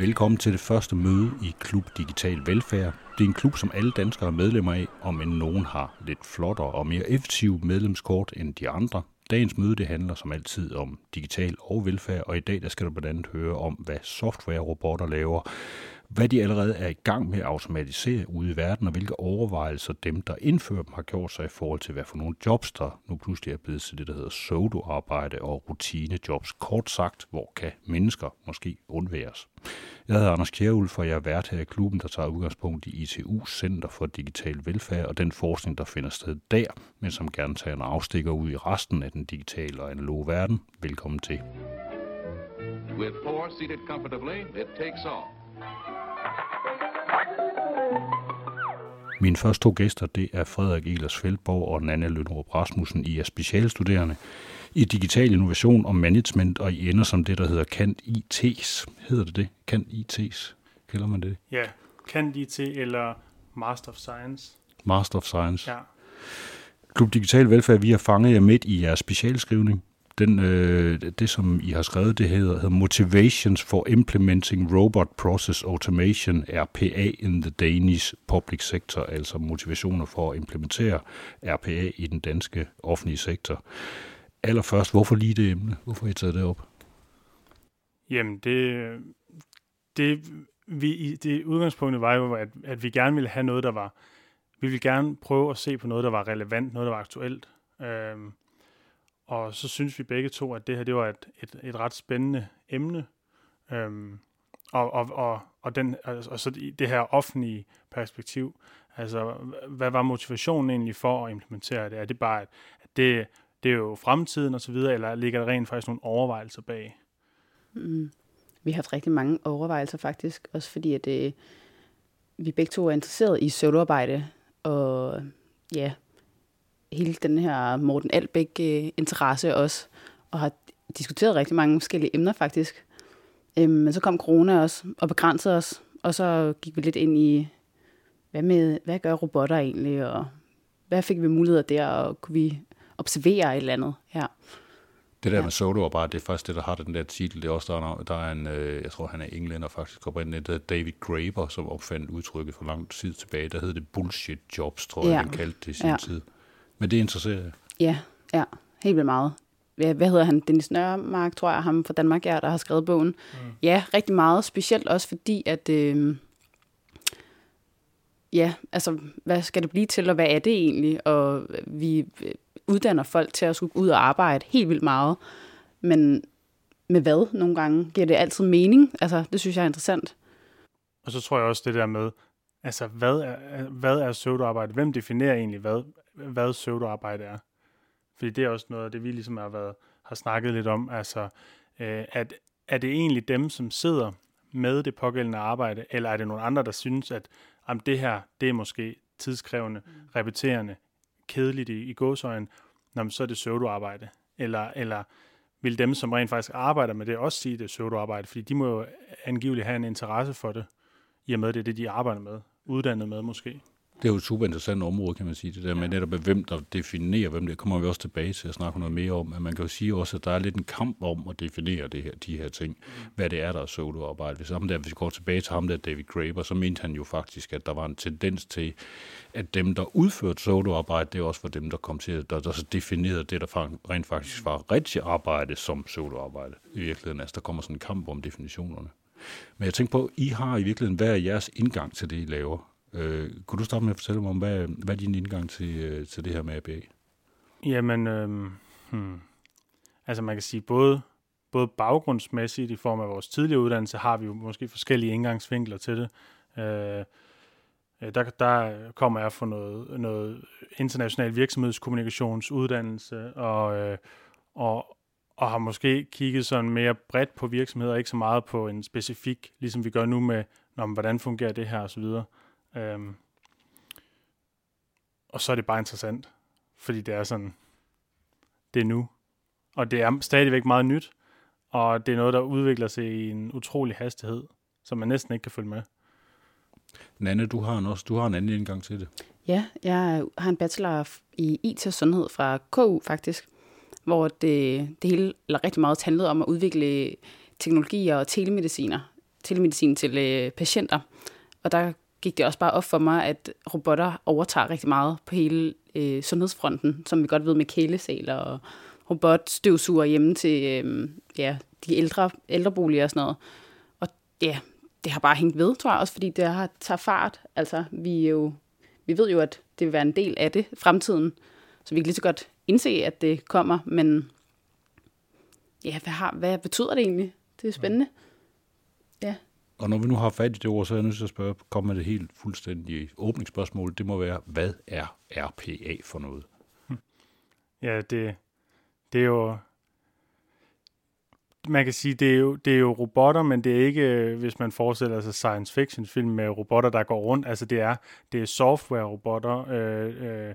Velkommen til det første møde i Klub Digital Velfærd. Det er en klub, som alle danskere er medlemmer af, om end nogen har lidt flottere og mere effektive medlemskort end de andre. Dagens møde det handler som altid om digital og velfærd, og i dag der skal du blandt andet høre om, hvad softwarerobotter laver, hvad de allerede er i gang med at automatisere ude i verden, og hvilke overvejelser dem, der indfører dem, har gjort sig i forhold til, hvad for nogle jobs, der nu pludselig er blevet til det, der hedder pseudo-arbejde og rutinejobs. Kort sagt, hvor kan mennesker måske undværes? Jeg hedder Anders Kjærulf, og jeg er vært her i klubben, der tager udgangspunkt i ITU Center for Digital Velfærd og den forskning, der finder sted der, men som gerne tager en afstikker ud i resten af den digitale og analoge verden. Velkommen til. With four seated comfortably, it takes off. Mine første to gæster, det er Frederik Elers Feldborg og Nanne Lønrup Rasmussen. I er specialstuderende i digital innovation og management, og I ender som det, der hedder Kant IT's. Hedder det det? Kant IT's? Kalder man det? Ja, Kant IT eller Master of Science. Master of Science. Ja. Klub Digital Velfærd, vi har fanget jer midt i jeres specialskrivning den, øh, det, som I har skrevet, det hedder, hedder Motivations for Implementing Robot Process Automation, RPA in the Danish Public Sector, altså motivationer for at implementere RPA i den danske offentlige sektor. Allerførst, hvorfor lige det emne? Hvorfor har I taget det op? Jamen, det, det, vi, det udgangspunktet var jo, at, at vi gerne ville have noget, der var, vi ville gerne prøve at se på noget, der var relevant, noget, der var aktuelt. Øhm, og så synes vi begge to, at det her det var et, et, et ret spændende emne. Øhm, og, og, og, og, den, altså, og så det her offentlige perspektiv. Altså, hvad var motivationen egentlig for at implementere det? Er det bare, at det, det er jo fremtiden og så videre, eller ligger der rent faktisk nogle overvejelser bag? Mm. Vi har haft rigtig mange overvejelser faktisk, også fordi at øh, vi begge to er interesseret i soloarbejde, og ja, hele den her Morten Albæk-interesse øh, også, og har diskuteret rigtig mange forskellige emner faktisk. Øhm, men så kom corona også og begrænsede os, og så gik vi lidt ind i, hvad, med, hvad gør robotter egentlig, og hvad fik vi muligheder der, og kunne vi observere et eller andet her. Det der ja. med soloarbejde, det er faktisk det, der har den der titel. Det er også, der er, der er en, øh, jeg tror han er englænder faktisk, oprindeligt, der David Graeber, som opfandt udtrykket for lang tid tilbage. Der hed det bullshit jobs, tror jeg, ja. han kaldte det i sin ja. tid. Men det interesserer jeg. Ja, ja, helt vildt meget. Hvad hedder han? Dennis Nørmark, tror jeg, ham fra Danmark, ja, der har skrevet bogen. Mm. Ja, rigtig meget, specielt også fordi, at... Øh, ja, altså, hvad skal det blive til, og hvad er det egentlig? Og vi uddanner folk til at skulle ud og arbejde helt vildt meget. Men med hvad nogle gange? Giver det altid mening? Altså, det synes jeg er interessant. Og så tror jeg også det der med, altså, hvad er, hvad er pseudoarbejde? Hvem definerer egentlig, hvad hvad pseudoarbejde er. Fordi det er også noget af det, vi ligesom har, været, har snakket lidt om. Altså, øh, at, er det egentlig dem, som sidder med det pågældende arbejde, eller er det nogle andre, der synes, at jamen, det her, det er måske tidskrævende, mm. repeterende, kedeligt i, i gåsøjen, når så er det pseudoarbejde. Eller, eller vil dem, som rent faktisk arbejder med det, også sige, det er pseudoarbejde, fordi de må jo angiveligt have en interesse for det, i og med det det, de arbejder med, uddannet med måske. Det er jo et super interessant område, kan man sige, det der med netop, hvem der definerer, hvem det kommer vi også tilbage til at snakke noget mere om, men man kan jo sige også, at der er lidt en kamp om at definere det her, de her ting, mm. hvad det er, der er soloarbejde. Hvis, ham der, hvis vi går tilbage til ham der, David Graeber, så mente han jo faktisk, at der var en tendens til, at dem, der udførte soloarbejde, det også var dem, der kom til, der, der så definerede det, der rent faktisk var rigtig arbejde som soloarbejde. I virkeligheden, altså der kommer sådan en kamp om definitionerne. Men jeg tænker på, I har i virkeligheden, hvad er jeres indgang til det, I laver? Øh, kunne du starte med at fortælle mig om, hvad, hvad er din indgang til, øh, til det her med ABA? Jamen, øh, hmm. altså man kan sige, både, både baggrundsmæssigt i form af vores tidligere uddannelse, har vi jo måske forskellige indgangsvinkler til det. Øh, øh, der, der kommer jeg fra noget, noget international virksomhedskommunikationsuddannelse, og, øh, og, og har måske kigget sådan mere bredt på virksomheder, ikke så meget på en specifik, ligesom vi gør nu med, når, hvordan fungerer det her osv. Øhm, og så er det bare interessant, fordi det er sådan, det er nu. Og det er stadigvæk meget nyt, og det er noget, der udvikler sig i en utrolig hastighed, som man næsten ikke kan følge med. Nanne, du har, en også, du har en anden indgang til det. Ja, jeg har en bachelor i IT og sundhed fra KU faktisk, hvor det, det hele eller rigtig meget handlede om at udvikle teknologier og telemediciner telemedicin til øh, patienter. Og der gik det også bare op for mig, at robotter overtager rigtig meget på hele øh, sundhedsfronten, som vi godt ved med kælesaler og robotstøvsuger hjemme til øh, ja, de ældre, ældreboliger og sådan noget. Og ja, det har bare hængt ved, tror jeg også, fordi det har taget fart. Altså, vi, er jo, vi ved jo, at det vil være en del af det fremtiden, så vi kan lige så godt indse, at det kommer, men ja, hvad, har, hvad betyder det egentlig? Det er spændende. Ja. Og når vi nu har fat i det ord, så er jeg nødt til at spørge, komme med det helt fuldstændige åbningsspørgsmål. Det må være, hvad er RPA for noget? Hm. Ja, det, det er jo... Man kan sige, det er, jo, det er jo robotter, men det er ikke, hvis man forestiller sig science fiction film med robotter, der går rundt. Altså det er, det er software-robotter, øh, øh,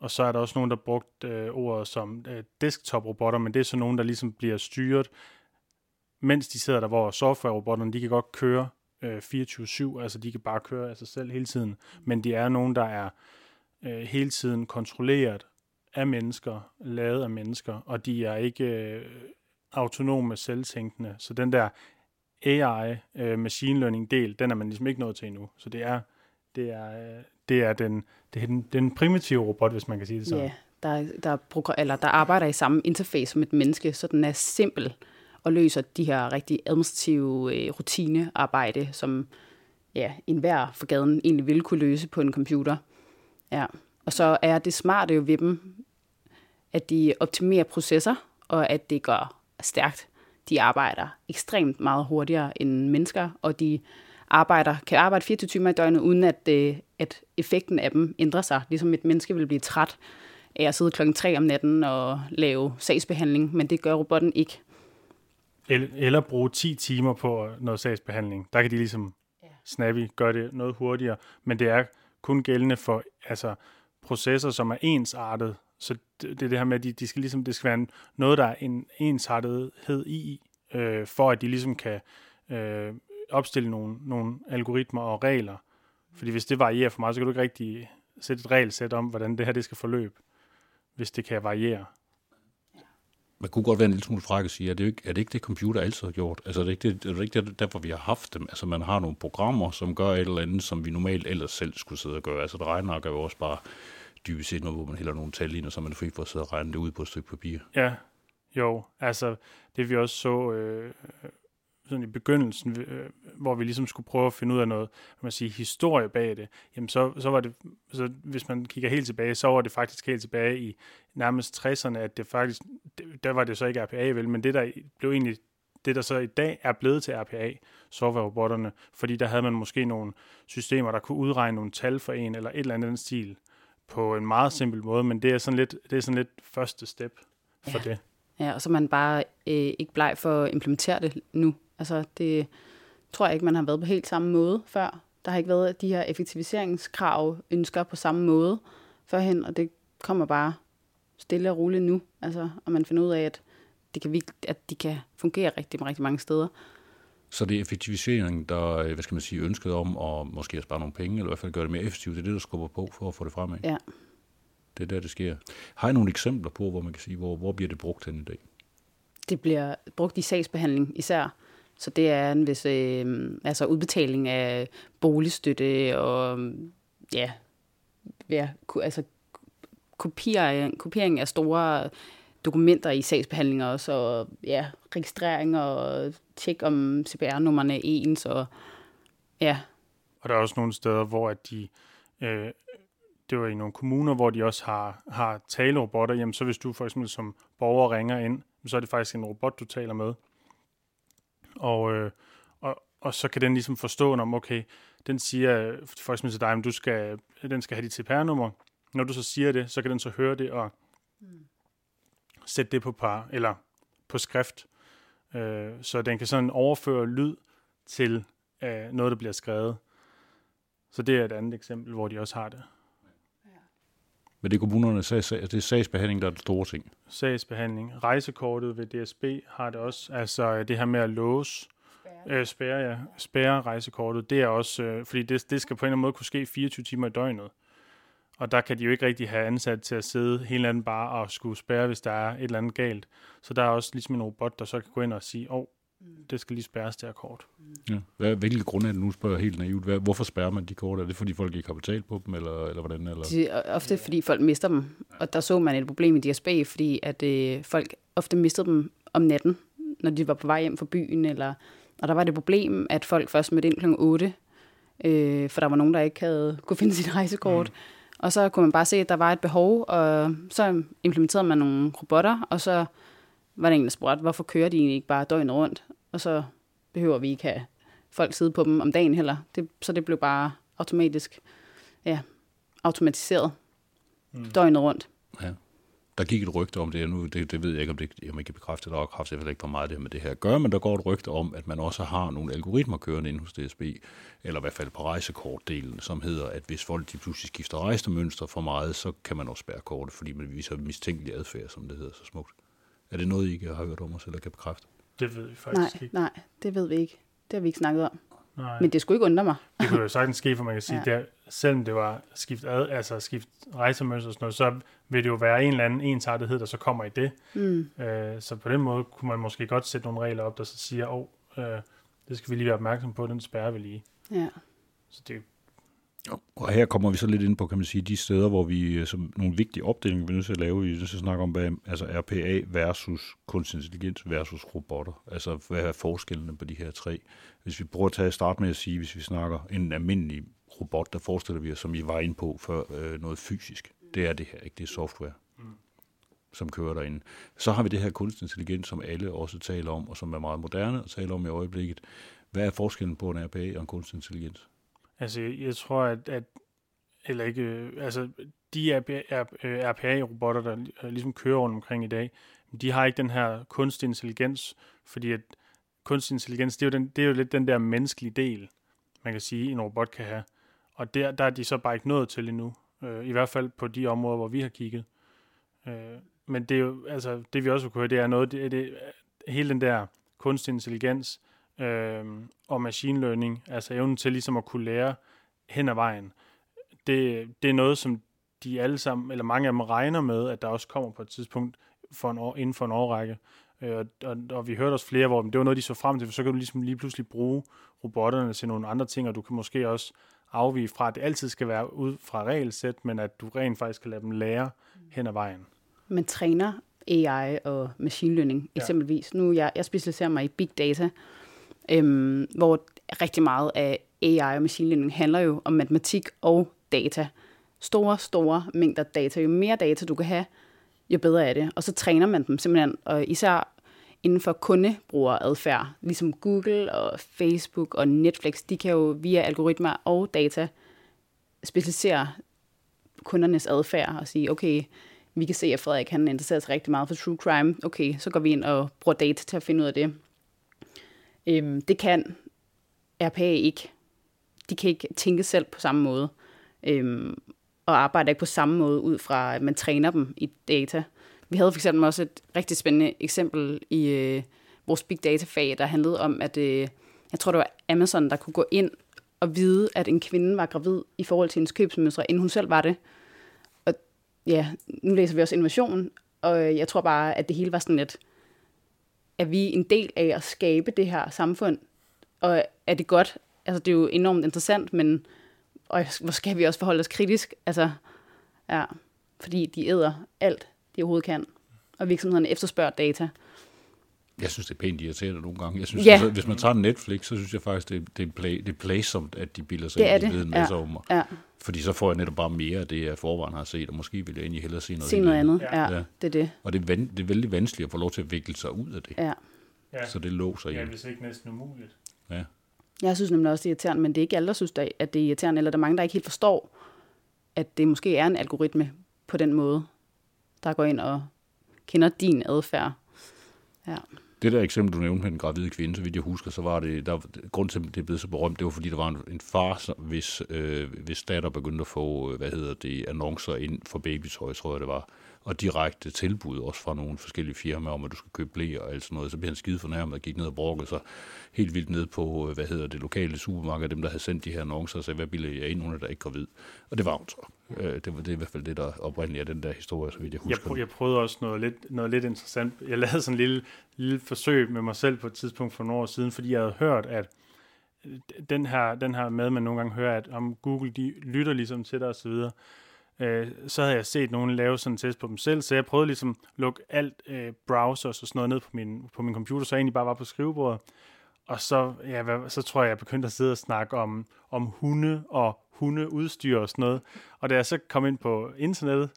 og så er der også nogen, der brugt øh, ordet som øh, desktop-robotter, men det er så nogen, der ligesom bliver styret, mens de sidder der, hvor software-robotterne, de kan godt køre øh, 24-7, altså de kan bare køre af sig selv hele tiden, men de er nogen, der er øh, hele tiden kontrolleret af mennesker, lavet af mennesker, og de er ikke øh, autonome, selvtænkende. Så den der AI, øh, machine learning del, den er man ligesom ikke nået til endnu. Så det er, det er, øh, det er den, det er den, den primitive robot, hvis man kan sige det sådan. Ja, der, der, eller der arbejder i samme interface som et menneske, så den er simpel og løser de her rigtig administrative øh, rutinearbejde, som ja, enhver for gaden egentlig ville kunne løse på en computer. Ja. Og så er det smarte jo ved dem, at de optimerer processer, og at det går stærkt. De arbejder ekstremt meget hurtigere end mennesker, og de arbejder, kan arbejde 24 timer i døgnet, uden at, øh, at effekten af dem ændrer sig. Ligesom et menneske vil blive træt af at sidde klokken 3 om natten og lave sagsbehandling, men det gør robotten ikke. Eller bruge 10 timer på noget sagsbehandling. Der kan de ligesom ja. snappy gøre det noget hurtigere, men det er kun gældende for altså, processer, som er ensartet. Så det, det er det her med, at de, de skal ligesom, det skal være noget, der er en ensartethed i, øh, for at de ligesom kan øh, opstille nogle, nogle algoritmer og regler. Fordi hvis det varierer for meget, så kan du ikke rigtig sætte et regelsæt om, hvordan det her det skal forløbe, hvis det kan variere. Man kunne godt være en lille smule fræk og sige, er det, ikke, er det ikke det, computer altid har gjort? Altså er det ikke, det, er det ikke det, derfor, vi har haft dem? Altså man har nogle programmer, som gør et eller andet, som vi normalt ellers selv skulle sidde og gøre. Altså det regner jo også bare dybest set noget, hvor man hælder nogle tal ind, og så er man fri for at sidde og regne det ud på et stykke papir. Ja, jo. Altså det vi også så øh, sådan i begyndelsen, øh, hvor vi ligesom skulle prøve at finde ud af noget, man sige, historie bag det, jamen så, så var det, så hvis man kigger helt tilbage, så var det faktisk helt tilbage i nærmest 60'erne, at det faktisk, der var det så ikke RPA vel, men det der blev egentlig, det der så i dag er blevet til RPA, software-robotterne, fordi der havde man måske nogle systemer, der kunne udregne nogle tal for en, eller et eller andet stil, på en meget simpel måde, men det er sådan lidt, det er sådan lidt første step for ja. det. Ja, og så man bare øh, ikke bleg for at implementere det nu. Altså, det tror jeg ikke, man har været på helt samme måde før. Der har ikke været de her effektiviseringskrav ønsker på samme måde førhen, og det kommer bare stille og roligt nu. Altså, og man finder ud af, at, det kan, at de kan fungere rigtig, rigtig mange steder. Så det er effektivisering, der hvad skal man sige, ønsket om at måske at spare nogle penge, eller i hvert fald gøre det mere effektivt. Det er det, der skubber på for at få det fremad. Ja. Det er der, det sker. Har I nogle eksempler på, hvor man kan sige, hvor, hvor bliver det brugt hen i dag? Det bliver brugt i sagsbehandling især. Så det er en vis øh, altså udbetaling af boligstøtte og ja, ja altså kopiering, kopiering af store dokumenter i sagsbehandlinger også, og ja, registrering og tjek om CPR-nummerne er ens, og ja. Og der er også nogle steder, hvor at de, øh, det var i nogle kommuner, hvor de også har, har talerobotter, jamen så hvis du for eksempel som borger ringer ind, så er det faktisk en robot, du taler med. Og, øh, og, og så kan den ligesom forstå, om okay, den siger for eksempel til dig, at du skal, den skal have dit CPR-nummer. Når du så siger det, så kan den så høre det og mm. sætte det på par, eller på skrift. Øh, så den kan sådan overføre lyd til øh, noget, der bliver skrevet. Så det er et andet eksempel, hvor de også har det. Men det er kommunerne, det er sagsbehandling, der er det store ting. Sagsbehandling. Rejsekortet ved DSB har det også. Altså det her med at låse, spærre, øh, spærre, ja, spærre rejsekortet, det er også, øh, fordi det, det skal på en eller anden måde kunne ske 24 timer i døgnet. Og der kan de jo ikke rigtig have ansat til at sidde hele anden bare og skulle spærre, hvis der er et eller andet galt. Så der er også ligesom en robot, der så kan gå ind og sige, åh, oh, det skal lige spærres det her kort. Ja. Hvad, hvilke grunde er det nu, spørger jeg helt naivt? Hvad, hvorfor spærrer man de kort? Er det fordi folk ikke har betalt på dem, eller, eller hvordan? Eller? Det er ofte fordi folk mister dem, og der så man et problem i DSB, fordi at øh, folk ofte mistede dem om natten, når de var på vej hjem fra byen, eller, og der var det problem, at folk først mødte ind kl. 8, øh, for der var nogen, der ikke havde kunne finde sit rejsekort. Mm. Og så kunne man bare se, at der var et behov, og så implementerede man nogle robotter, og så var der en, der spurgte, hvorfor kører de egentlig ikke bare døgnet rundt? Og så behøver vi ikke have folk sidde på dem om dagen heller. Det, så det blev bare automatisk, ja, automatiseret mm. døgnet rundt. Ja. Der gik et rygte om det, nu det, det ved jeg ikke, om det om jeg kan bekræfte, der er kraft, jeg ved ikke, hvor meget det med det her at gøre, men der går et rygte om, at man også har nogle algoritmer kørende inde hos DSB, eller i hvert fald på rejsekortdelen, som hedder, at hvis folk de pludselig skifter rejsemønster for meget, så kan man også spærre kortet, fordi man viser mistænkelig adfærd, som det hedder så smukt. Er det noget, I ikke har hørt om os, eller kan bekræfte? Det ved vi faktisk nej, ikke. Nej, det ved vi ikke. Det har vi ikke snakket om. Nej. Men det skulle ikke undre mig. Det kunne jo sagtens ske, for man kan sige, Ja. der, selvom det var skift, ad, altså skift rejsemønster og sådan noget, så vil det jo være en eller anden ensartethed, der så kommer i det. Mm. Øh, så på den måde kunne man måske godt sætte nogle regler op, der så siger, åh, oh, øh, det skal vi lige være opmærksom på, den spærrer vi lige. Ja. Så det, Og her kommer vi så lidt ind på, kan man sige, de steder, hvor vi øh, som nogle vigtige opdelinger, vi er nødt til at lave, vi er nødt til at snakke om, hvad, altså RPA versus kunstig intelligens versus robotter. Altså, hvad er forskellene på de her tre? Hvis vi prøver at tage start med at sige, hvis vi snakker en almindelig robot, der forestiller vi os, som I var inde på før, øh, noget fysisk. Det er det her, ikke? Det er software, Mm. som kører derinde. Så har vi det her kunstig intelligens, som alle også taler om, og som er meget moderne at tale om i øjeblikket. Hvad er forskellen på en RPA og en kunstig intelligens? Altså, jeg, tror, at, at eller ikke, øh, altså, de RPA-robotter, øh, der øh, ligesom kører rundt omkring i dag, de har ikke den her kunstig intelligens, fordi at kunstig intelligens, det er jo, den, det er jo lidt den der menneskelige del, man kan sige, en robot kan have. Og der, der er de så bare ikke nået til endnu. Øh, I hvert fald på de områder, hvor vi har kigget. Øh, men det er jo, altså, det vi også kunne høre, det er noget, det, det, hele den der kunstig intelligens øh, og machine learning, altså evnen til ligesom at kunne lære hen ad vejen, det, det er noget, som de alle sammen, eller mange af dem regner med, at der også kommer på et tidspunkt for en år, inden for en årrække. Øh, og, og, og vi hørte også flere, hvor det var noget, de så frem til, for så kan du ligesom lige pludselig bruge robotterne til nogle andre ting, og du kan måske også afvige fra, at det altid skal være ud fra regelsæt, men at du rent faktisk kan lade dem lære hen ad vejen. Man træner AI og machine learning Ja. eksempelvis. Nu jeg, jeg specialiserer mig i big data, øhm, hvor rigtig meget af AI og machine learning handler jo om matematik og data. Store, store mængder data. Jo mere data du kan have, jo bedre er det. Og så træner man dem simpelthen, og især inden for kundebrugeradfærd, ligesom Google og Facebook og Netflix, de kan jo via algoritmer og data specialisere kundernes adfærd og sige, okay, vi kan se, at Frederik han interesserer sig rigtig meget for true crime. Okay, så går vi ind og bruger data til at finde ud af det. Øhm, det kan RPA ikke. De kan ikke tænke selv på samme måde. Øhm, og arbejder ikke på samme måde ud fra, at man træner dem i data. Vi havde for eksempel også et rigtig spændende eksempel i øh, vores big data-fag, der handlede om, at øh, jeg tror, det var Amazon, der kunne gå ind og vide, at en kvinde var gravid i forhold til hendes købsmønstre, inden hun selv var det. Og ja, nu læser vi også innovation, og jeg tror bare, at det hele var sådan lidt, er vi en del af at skabe det her samfund, og er det godt? Altså, det er jo enormt interessant, men og hvor skal vi også forholde os kritisk? Altså, ja, fordi de æder alt, de overhovedet kan, og virksomhederne efterspørger data. Jeg synes, det er pænt irriterende nogle gange. Jeg synes, Ja. altså, hvis man tager Netflix, så synes jeg faktisk, det, det, er, play, det er playsomt, at de bilder sig Det ind, de det, ved en masse ja. om mig. Ja, Fordi så får jeg netop bare mere af det, jeg forvejen har set, og måske vil jeg egentlig hellere se noget, se noget andet. Ja. Ja, Ja. det er det. Og det er, van, det er vældig vanskeligt at få lov til at vikle sig ud af det. Ja. Ja, Så det låser ja ihjel. hvis ikke næsten umuligt. Jeg synes nemlig også, det er irriterende, men det er ikke alle, der synes, at det er irriterende, eller der er mange, der ikke helt forstår, at det måske er en algoritme på den måde, der går ind og kender din adfærd. Ja. Det der eksempel, du nævnte med den gravide kvinde, så vidt jeg husker, så var det, der, grund til, at det blev så berømt, det var fordi, der var en, en far, som- hvis, øh, hvis datter begyndte at få, øh, hvad hedder det, annoncer ind for babytøj, tror jeg det var, og direkte tilbud også fra nogle forskellige firmaer om, at du skal købe blæer og alt sådan noget, så blev han skide fornærmet og gik ned og brokkede sig helt vildt ned på, øh, hvad hedder det, lokale supermarked, dem der havde sendt de her annoncer, og sagde, hvad bilder jeg ind, hun er der ikke gravid. Og det var hun så. Øh, det, var, det er i hvert fald det, der oprindeligt er den der historie, så vidt jeg Jeg, husker. prø- jeg prøvede også noget lidt, noget lidt interessant. Jeg lavede sådan en lille, lille forsøg med mig selv på et tidspunkt for nogle år siden, fordi jeg havde hørt, at øh, den her, den her med, man nogle gange hører, at om Google de lytter ligesom til dig osv., øh, så havde jeg set nogen lave sådan en test på dem selv, så jeg prøvede ligesom at lukke alt øh, browsers og sådan noget ned på min, på min computer, så jeg egentlig bare var på skrivebordet. Og så, ja, så tror jeg, jeg begyndte at sidde og snakke om, om hunde og hundeudstyr og sådan noget. Og da jeg så kom ind på internettet,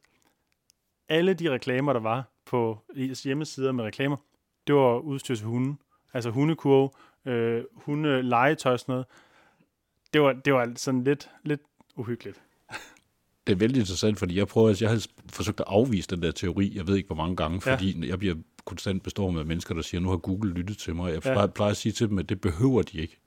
alle de reklamer, der var på hjemmesider med reklamer, det var udstyr til hunde. Altså hundekurve, øh, hunde legetøj og sådan noget. Det var, det var sådan lidt, lidt uhyggeligt. Det er vældig interessant, fordi jeg prøver, jeg har forsøgt at afvise den der teori, jeg ved ikke hvor mange gange, Ja. fordi jeg bliver konstant bestormet af mennesker, der siger, nu har Google lyttet til mig. Jeg Ja. plejer at sige til dem, at det behøver de ikke,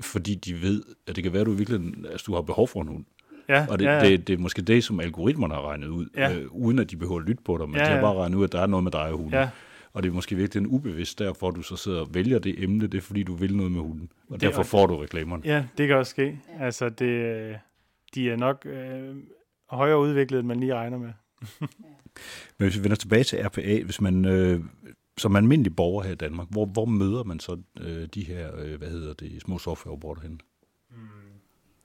fordi de ved, at det kan være, at du virkelig altså, du har behov for en hund. Ja, Og det, ja, ja, ja. det, det er måske det, som algoritmerne har regnet ud, Ja. øh, uden at de behøver at lytte på dig, men Ja, de har ja. bare regnet ud, at der er noget med dig og hunden. ja. Og det er måske virkelig en ubevidst, derfor du så sidder og vælger det emne, det er fordi, du vil noget med hunden. Og Det er derfor også- får du reklamerne. ja, det kan også ske. Altså, det, øh, de er nok øh, højere udviklet, end man lige regner med. Men hvis vi vender tilbage til RPA, hvis man øh, som almindelig borger her i Danmark, hvor, hvor møder man så øh, de her, øh, hvad hedder det, små softwarerobotter henne?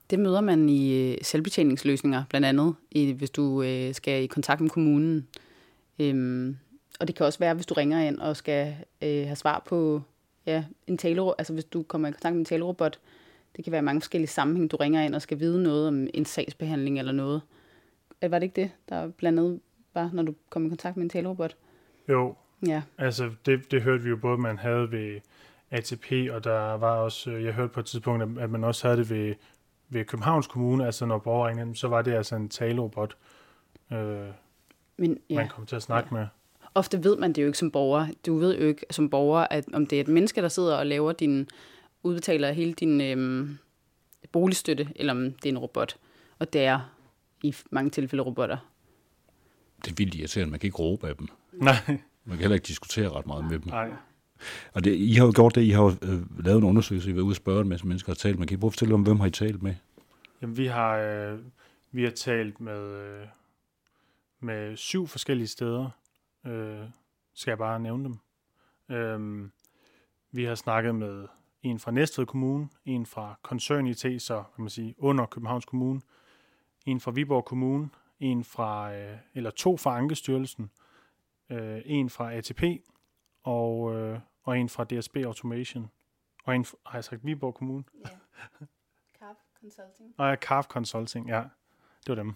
Det møder man i øh, selvbetjeningsløsninger, blandt andet, i, hvis du øh, skal i kontakt med kommunen. Øhm, og det kan også være, hvis du ringer ind og skal øh, have svar på ja, en tale, altså hvis du kommer i kontakt med en talerobot. Det kan være mange forskellige sammenhæng. Du ringer ind og skal vide noget om en sagsbehandling eller noget. Var det ikke det, der blandt andet var, når du kom i kontakt med en talerobot? Jo, Ja, altså det, det hørte vi jo både, man havde ved ATP, og der var også, øh, jeg hørte på et tidspunkt, at- man også havde det ved, ved Københavns Kommune, altså når borgere ringede, så var det altså en talerobot, øh, men ja. man kom til at snakke med. ofte ved man det jo ikke som borger. Du ved jo ikke som borger, at om det er et menneske, der sidder og laver din, udbetaler hele din øhm, boligstøtte, eller om det er en robot. Og det er i mange tilfælde robotter. Det er vildt irriterende, man kan ikke råbe af dem. Nej, Man kan heller ikke diskutere ret meget med dem. nej. Og det, I har jo gjort det, I har jo øh, lavet en undersøgelse, I har været ude og spørge en masse mennesker, har talt med. Kan I prøve at fortælle om, hvem har I talt med? Jamen, vi har, øh, vi har talt med, øh, med syv forskellige steder. Øh, skal jeg bare nævne dem. Øh, vi har snakket med en fra Næstved Kommune, en fra Koncern IT, så kan man sige under Københavns Kommune, en fra Viborg Kommune, en fra, øh, eller to fra Ankestyrelsen, øh, en fra ATP, og, øh, og en fra DSB Automation, og en, fra- har jeg sagt Viborg Kommune? Carp Consulting. Og Carve Consulting, ja. Det var dem.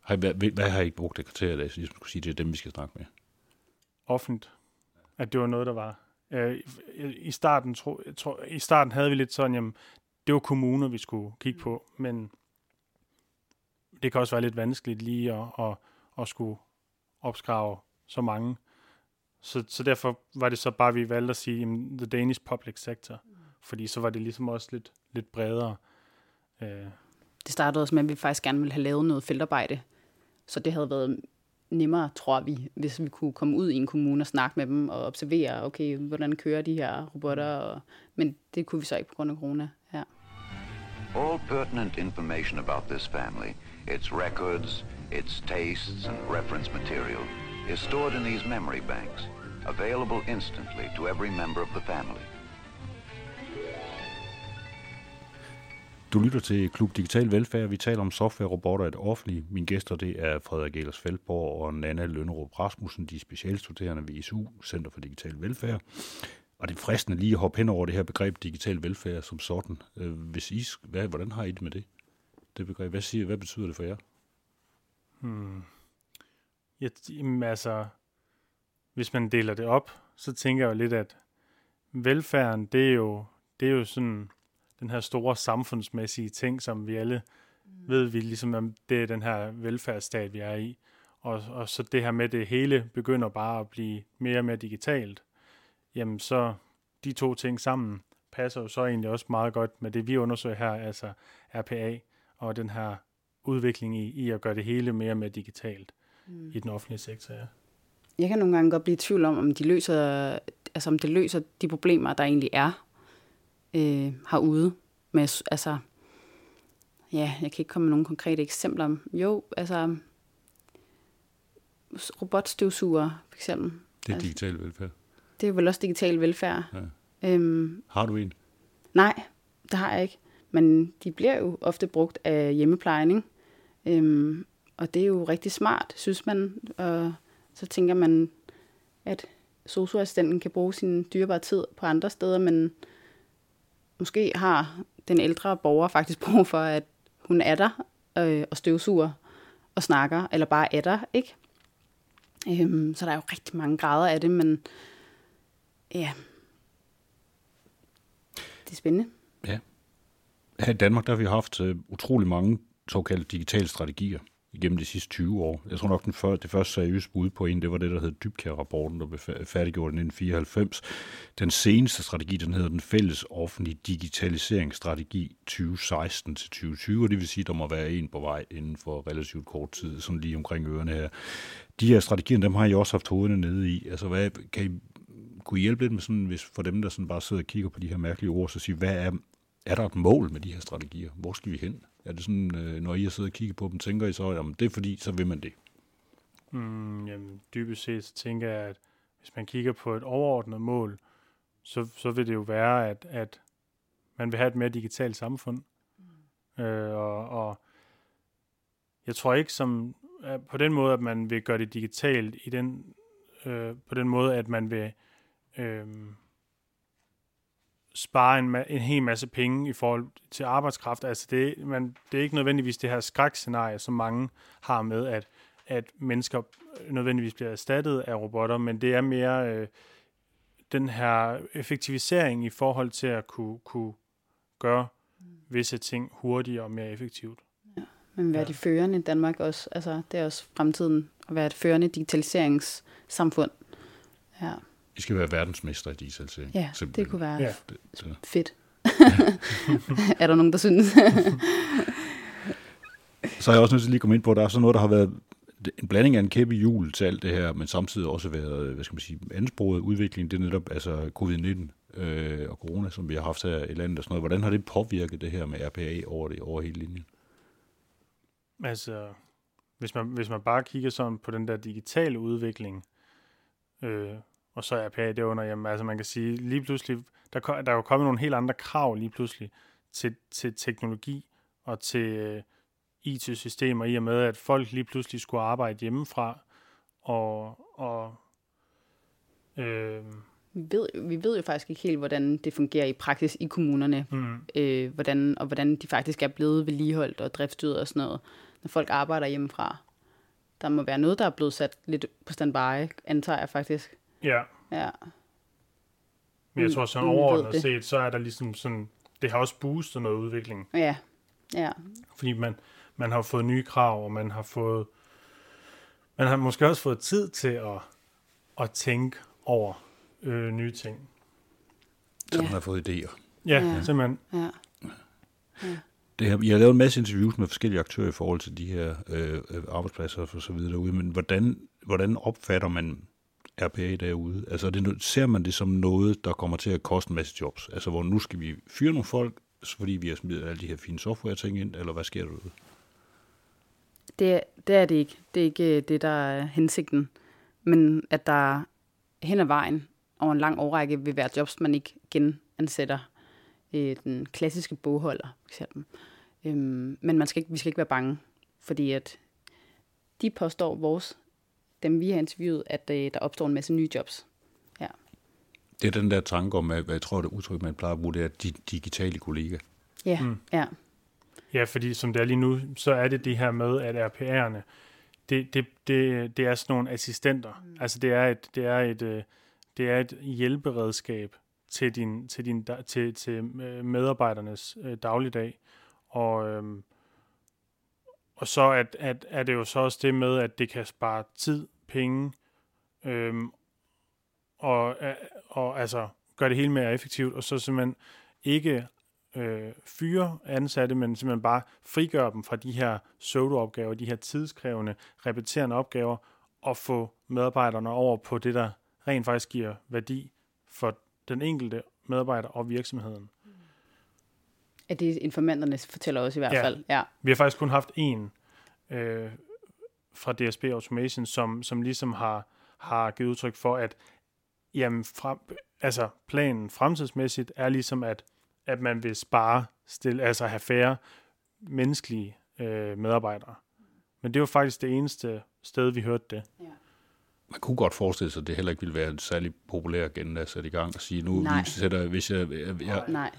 Har I, hvad, hvad har I ikke brugt det kriterie, der ligesom skulle sige, det er dem, vi skal snakke med? offentligt, at det var noget, der var. Øh, i- starten, tro, jeg tror, I starten havde vi lidt sådan, jamen, det var kommuner, vi skulle kigge på, men det kan også være lidt vanskeligt lige at, at, at skulle opskrave så mange. Så, så derfor var det så bare, vi valgte at sige, jamen, the Danish public sector, fordi så var det ligesom også lidt, lidt bredere. Øh, Det startede også med, at vi faktisk gerne ville have lavet noget feltarbejde. Så det havde været nemmere, tror vi, hvis vi kunne komme ud i en kommune og snakke med dem og observere, okay, hvordan kører de her robotter. Og, men det kunne vi så ikke på grund af corona. Ja. All pertinent information about this family, its records, its tastes and reference material, is stored in these memory banks, available instantly to every member of the family. Du lytter til Klub Digital Velfærd. Vi taler om software-robotter i det offentlige. Mine gæster det er Frederik Elers Feldborg og Nana Lønnerup Rasmussen, de er specialstuderende ved ISU, Center for Digital Velfærd. Og det er fristende lige at hoppe hen over det her begreb digital velfærd som sådan. Øh, hvis I, hvad, hvordan har I det med det? Det begreb, hvad, siger, hvad betyder det for jer? Hmm. Ja, jamen, altså, hvis man deler det op, så tænker jeg jo lidt, at velfærden, det er jo, det er jo sådan den her store samfundsmæssige ting, som vi alle mm. ved, vi ligesom, det er den her velfærdsstat, vi er i. Og, og så det her med, det hele begynder bare at blive mere og mere digitalt. Jamen så de to ting sammen passer jo så egentlig også meget godt med det, vi undersøger her, altså RPA og den her udvikling i, i at gøre det hele mere og mere digitalt mm. i den offentlige sektor. Ja. Jeg kan nogle gange godt blive i tvivl om, om, de løser, altså om det løser de problemer, der egentlig er øh, herude. Med, altså, ja, jeg kan ikke komme med nogle konkrete eksempler. Jo, altså robotstøvsuger for eksempel. Det er Altså- digital velfærd. Det er vel også digital velfærd. Ja. Øhm, Har du en? nej, det har jeg ikke. Men de bliver jo ofte brugt af hjemmeplejen, ikke? Øhm, og det er jo rigtig smart, synes man. Og så tænker man, at socioassistenten kan bruge sin dyrebare tid på andre steder, men måske har den ældre borger faktisk brug for, at hun er der øh, og støvsuger og snakker, eller bare er der, ikke? Øhm, så der er jo rigtig mange grader af det, men ja, det er spændende. Her i Danmark der har vi haft øh, utrolig mange såkaldte digitale strategier igennem de sidste 20 år. Jeg tror nok, den før, det første seriøse bud på en, det var det, der hed Dybkær-rapporten, der blev færdiggjort i 1994. Den seneste strategi, den hedder den fælles offentlige digitaliseringsstrategi 2016-2020, og det vil sige, at der må være en på vej inden for relativt kort tid, sådan lige omkring ørerne her. De her strategier, dem har I også haft hovederne nede i. Altså, hvad, kan I, kunne I hjælpe lidt med sådan, hvis for dem, der sådan bare sidder og kigger på de her mærkelige ord, så sige, hvad er, er der et mål med de her strategier? Hvor skal vi hen? Er det sådan, øh, når I har siddet og kigget på dem, tænker I så, jamen det er fordi, så vil man det? Mm, jamen, dybest set så tænker jeg, at hvis man kigger på et overordnet mål, så, så vil det jo være, at, at man vil have et mere digitalt samfund. Mm. Øh, og, og jeg tror ikke som på den måde, at man vil gøre det digitalt i den øh, på den måde, at man vil øh, spare en, en hel masse penge i forhold til arbejdskraft. Altså det, man, det er ikke nødvendigvis det her skrækscenarie, som mange har med, at at mennesker nødvendigvis bliver erstattet af robotter, men det er mere øh, den her effektivisering i forhold til at kunne, kunne gøre visse ting hurtigere og mere effektivt. Men være Ja. de førende i Danmark også. Altså, det er også fremtiden at være et førende digitaliseringssamfund. Ja, I skal være verdensmester i digitalisering. ja det simpelthen. kunne være Ja. Det, det, fedt. er der nogen, der synes? Så er jeg også nødt til lige at komme ind på, at der er sådan noget, der har været en blanding af en kæppe jul til alt det her, men samtidig også været, hvad skal man sige, ansproget udvikling, det er netop altså covid-19 øh, og corona, som vi har haft her i landet og sådan noget. Hvordan har det påvirket det her med RPA over, det, over hele linjen? Altså, hvis man, hvis man bare kigger sådan på den der digitale udvikling, øh, og så er RPA derunder, jamen altså man kan sige, lige pludselig, der, der er jo kommet nogle helt andre krav lige pludselig til, til teknologi og til øh, IT-systemer, i og med, at folk lige pludselig skulle arbejde hjemmefra, og, og øh, vi, ved, vi ved jo faktisk ikke helt, hvordan det fungerer i praksis i kommunerne. mm, Øh, hvordan, og hvordan de faktisk er blevet vedligeholdt og driftstyret og sådan noget, når folk arbejder hjemmefra. Der må være noget, der er blevet sat lidt på standby, antager jeg faktisk. Ja, Ja. men jeg tror sådan mm, ved overordnet det. set, så er der ligesom sådan, det har også boostet noget udvikling. Ja. Ja. fordi man, man har fået nye krav, og man har fået man har måske også fået tid til at, at tænke over øh, nye ting. Så Ja. man har fået idéer. Ja, Ja. ja. simpelthen. Ja. Det her, I har lavet en masse interviews med forskellige aktører i forhold til de her øh, arbejdspladser og så videre derude, men hvordan, hvordan opfatter man RPA derude? Altså det, ser man det som noget, der kommer til at koste en masse jobs? Altså hvor nu skal vi fyre nogle folk, fordi vi har smidt alle de her fine software-ting ind, eller hvad sker der derude? Det, det er det ikke. Det er ikke øh, det, der er hensigten. Men at der hen ad vejen over en lang årrække vil være jobs, man ikke genansætter. Øh, den klassiske bogholder, for eksempel. Øhm, men man skal ikke, vi skal ikke være bange, fordi at de påstår vores, dem vi har interviewet, at øh, der opstår en masse nye jobs. Det er den der tanke om, at, hvad jeg tror, det udtryk, man plejer at bruge, det er de digitale kollega. Ja, Mm. ja. Ja, fordi som det er lige nu, så er det det her med, at RPA'erne, det, det, det, det er sådan nogle assistenter. Mm. Altså det er et, det er et, øh, det er et hjælperedskab til, din, til, din, til, til øh, medarbejdernes øh, dagligdag. Og, øhm, og så at, at, er det jo så også det med, at det kan spare tid, penge, øhm, og, og altså gøre det hele mere effektivt, og så simpelthen ikke øh, fyre ansatte, men simpelthen bare frigøre dem fra de her pseudo-opgaver, de her tidskrævende, repeterende opgaver, og få medarbejderne over på det, der rent faktisk giver værdi for den enkelte medarbejder og virksomheden. At det informanterne fortæller os i hvert Ja. fald. Ja. Vi har faktisk kun haft en øh, fra DSB Automation, som, som ligesom har, har givet udtryk for, at jamen, frem, altså planen fremtidsmæssigt er ligesom, at, at man vil spare, stille, altså have færre menneskelige øh, medarbejdere. Men det var faktisk det eneste sted, vi hørte det. Man kunne godt forestille sig, at det heller ikke ville være en særlig populær agenda at sætte i gang og sige, nu Nej. vi sætter, hvis jeg, jeg, jeg Nej.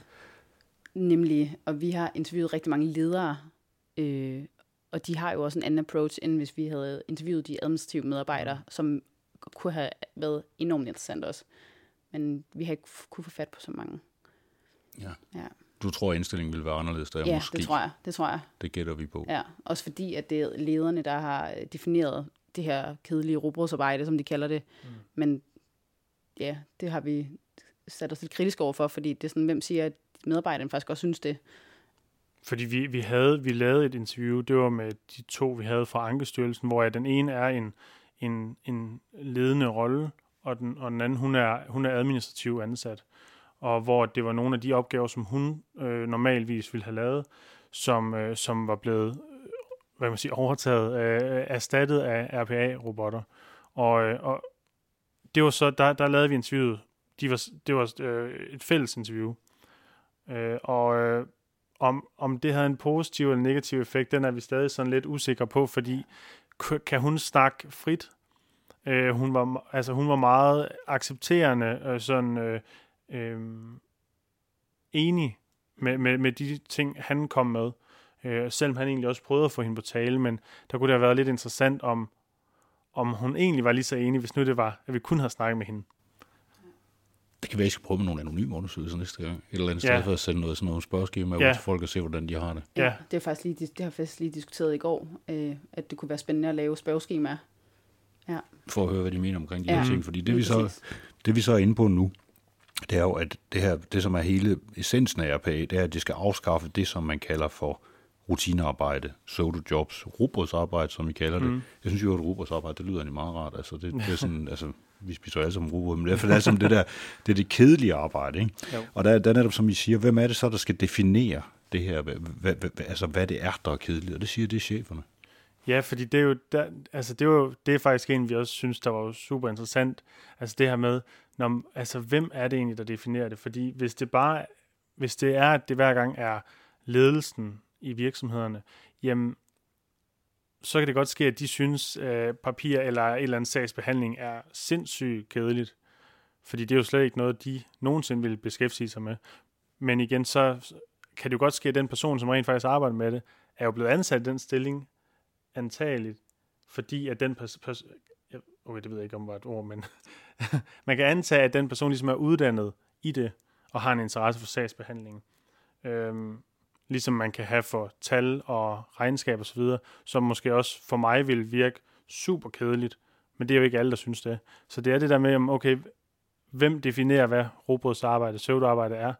Nemlig, og vi har interviewet rigtig mange ledere, øh, og de har jo også en anden approach, end hvis vi havde interviewet de administrative medarbejdere, som kunne have været enormt interessant også. Men vi har ikke kunne få fat på så mange. Ja. Ja, du tror, at indstillingen vil være anderledes der ja måske. det tror jeg. Det tror jeg. Det gætter vi på. Ja, også fordi, at det er lederne, der har øh, defineret det her kedelige robotsarbejde, som de kalder det. Mm. Men ja, det har vi sat os lidt kritisk over for, fordi det er sådan, hvem siger, at medarbejderne faktisk også synes det. Fordi vi, vi, havde, vi lavede et interview, det var med de to, vi havde fra Ankestyrelsen, hvor den ene er en, en, en ledende rolle, og den, og den anden, hun er, hun er administrativ ansat. Og hvor det var nogle af de opgaver, som hun øh, normalvis ville have lavet, som, øh, som var blevet øh, hvad man siger, overtaget, øh, erstattet af RPA-robotter. Og, øh, og det var så, der, der lavede vi interviewet. De var, det var øh, et fælles interview. Øh, og øh, om, om det havde en positiv eller negativ effekt, den er vi stadig sådan lidt usikre på, fordi kan hun snakke frit? Øh, hun, var, altså, hun var meget accepterende, og sådan øh, øh, enig med, med, med de ting, han kom med. Øh, selvom han egentlig også prøvede at få hende på tale, men der kunne det have været lidt interessant, om, om hun egentlig var lige så enig, hvis nu det var, at vi kun havde snakket med hende. Det kan være, at jeg skal prøve med nogle anonyme undersøgelser næste gang. Et eller andet Ja. sted for at sende noget, sådan noget spørgeskema Ja. ud til folk og se, hvordan de har det. Ja. Det, er faktisk lige, det har jeg faktisk lige diskuteret i går, øh, at det kunne være spændende at lave spørgeskemaer. For at høre, hvad de mener omkring de Ja, her ting. Fordi det vi, så, det, vi så er inde på nu, det er jo, at det, her, det som er hele essensen af RPA, det er, at det skal afskaffe det, som man kalder for rutinearbejde, pseudo-jobs, robotsarbejde, som vi kalder det. Mm. Jeg synes jo, at robotsarbejde, det lyder egentlig meget rart. Altså, det, det er sådan, altså, vi spiser alle sammen robot, men det i hvert fald altså det der, det er det kedelige arbejde, ikke? Jo. Og der, der er netop, som I siger, hvem er det så, der skal definere det her, hvad, hvad, hvad, altså hvad det er, der er kedeligt, og det siger det er cheferne. Ja, fordi det er jo, der, altså det er jo, det er faktisk en, vi også synes, der var super interessant. Altså det her med, når, altså hvem er det egentlig, der definerer det? Fordi hvis det bare, hvis det er, at det hver gang er ledelsen i virksomhederne, jamen, så kan det godt ske, at de synes, at papir eller et eller andet sagsbehandling er sindssygt kedeligt. Fordi det er jo slet ikke noget, de nogensinde vil beskæftige sig med. Men igen, så kan det jo godt ske, at den person, som rent faktisk arbejder med det, er jo blevet ansat i den stilling, antageligt, fordi at den person, okay, det ved jeg ikke om var et ord, men man kan antage, at den person ligesom er uddannet i det, og har en interesse for sagsbehandlingen. Øhm, ligesom man kan have for tal og regnskab osv., som måske også for mig vil virke super kedeligt, men det er jo ikke alle, der synes det. Så det er det der med, om, okay, hvem definerer, hvad robotsarbejde, pseudoarbejde er,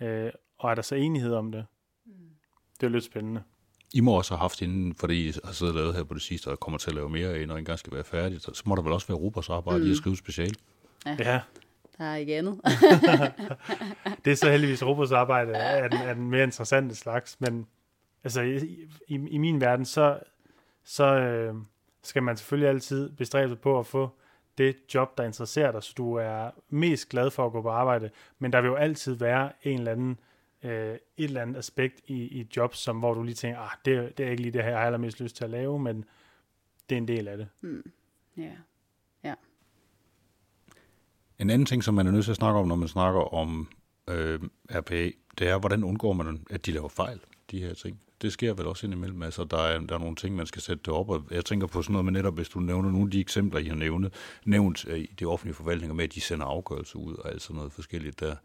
øh, og er der så enighed om det? Det er jo lidt spændende. I må også have haft inden, fordi I har siddet og lavet her på det sidste, og kommer til at lave mere af, når I engang skal være færdigt. Så må der vel også være robotsarbejde mm. i at skrive special. Ja, Der er ikke andet. det er så heldigvis robotsarbejde er den, er den mere interessante slags, men altså i, i, i min verden, så, så øh, skal man selvfølgelig altid bestræbe sig på at få det job, der interesserer dig, så du er mest glad for at gå på arbejde, men der vil jo altid være en eller anden øh, et eller andet aspekt i, i job, som, hvor du lige tænker, ah, det, det er ikke lige det her, jeg har allermest lyst til at lave, men det er en del af det. ja. En anden ting, som man er nødt til at snakke om, når man snakker om øh, RPA, det er, hvordan undgår man, at de laver fejl, de her ting. Det sker vel også indimellem. Altså, der er, der er nogle ting, man skal sætte det op, og jeg tænker på sådan noget med netop, hvis du nævner nogle af de eksempler, I har nævnet, nævnt øh, i de offentlige forvaltninger med, at de sender afgørelser ud og alt sådan noget forskelligt der.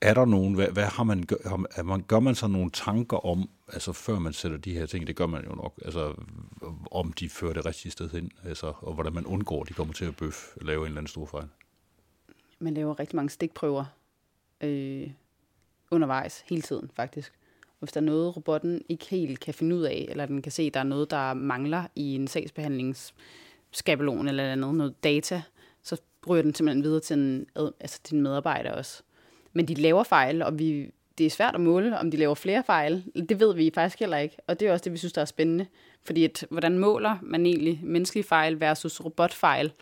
Er der nogen, hvad, hvad har man, har man, gør man sig nogle tanker om, altså før man sætter de her ting, det gør man jo nok, altså om de fører det rigtige sted hen, altså, og hvordan man undgår, at de kommer til at bøf, lave en eller anden stor fejl. Man laver rigtig mange stikprøver øh, undervejs, hele tiden faktisk. Og hvis der er noget, robotten ikke helt kan finde ud af, eller den kan se, at der er noget, der mangler i en sagsbehandlingsskabelon eller andet, noget data, så ryger den simpelthen videre til en, altså til en medarbejder også. Men de laver fejl, og vi, det er svært at måle, om de laver flere fejl. Det ved vi faktisk heller ikke, og det er også det, vi synes, der er spændende. Fordi at, hvordan måler man egentlig menneskelige fejl versus robotfejl?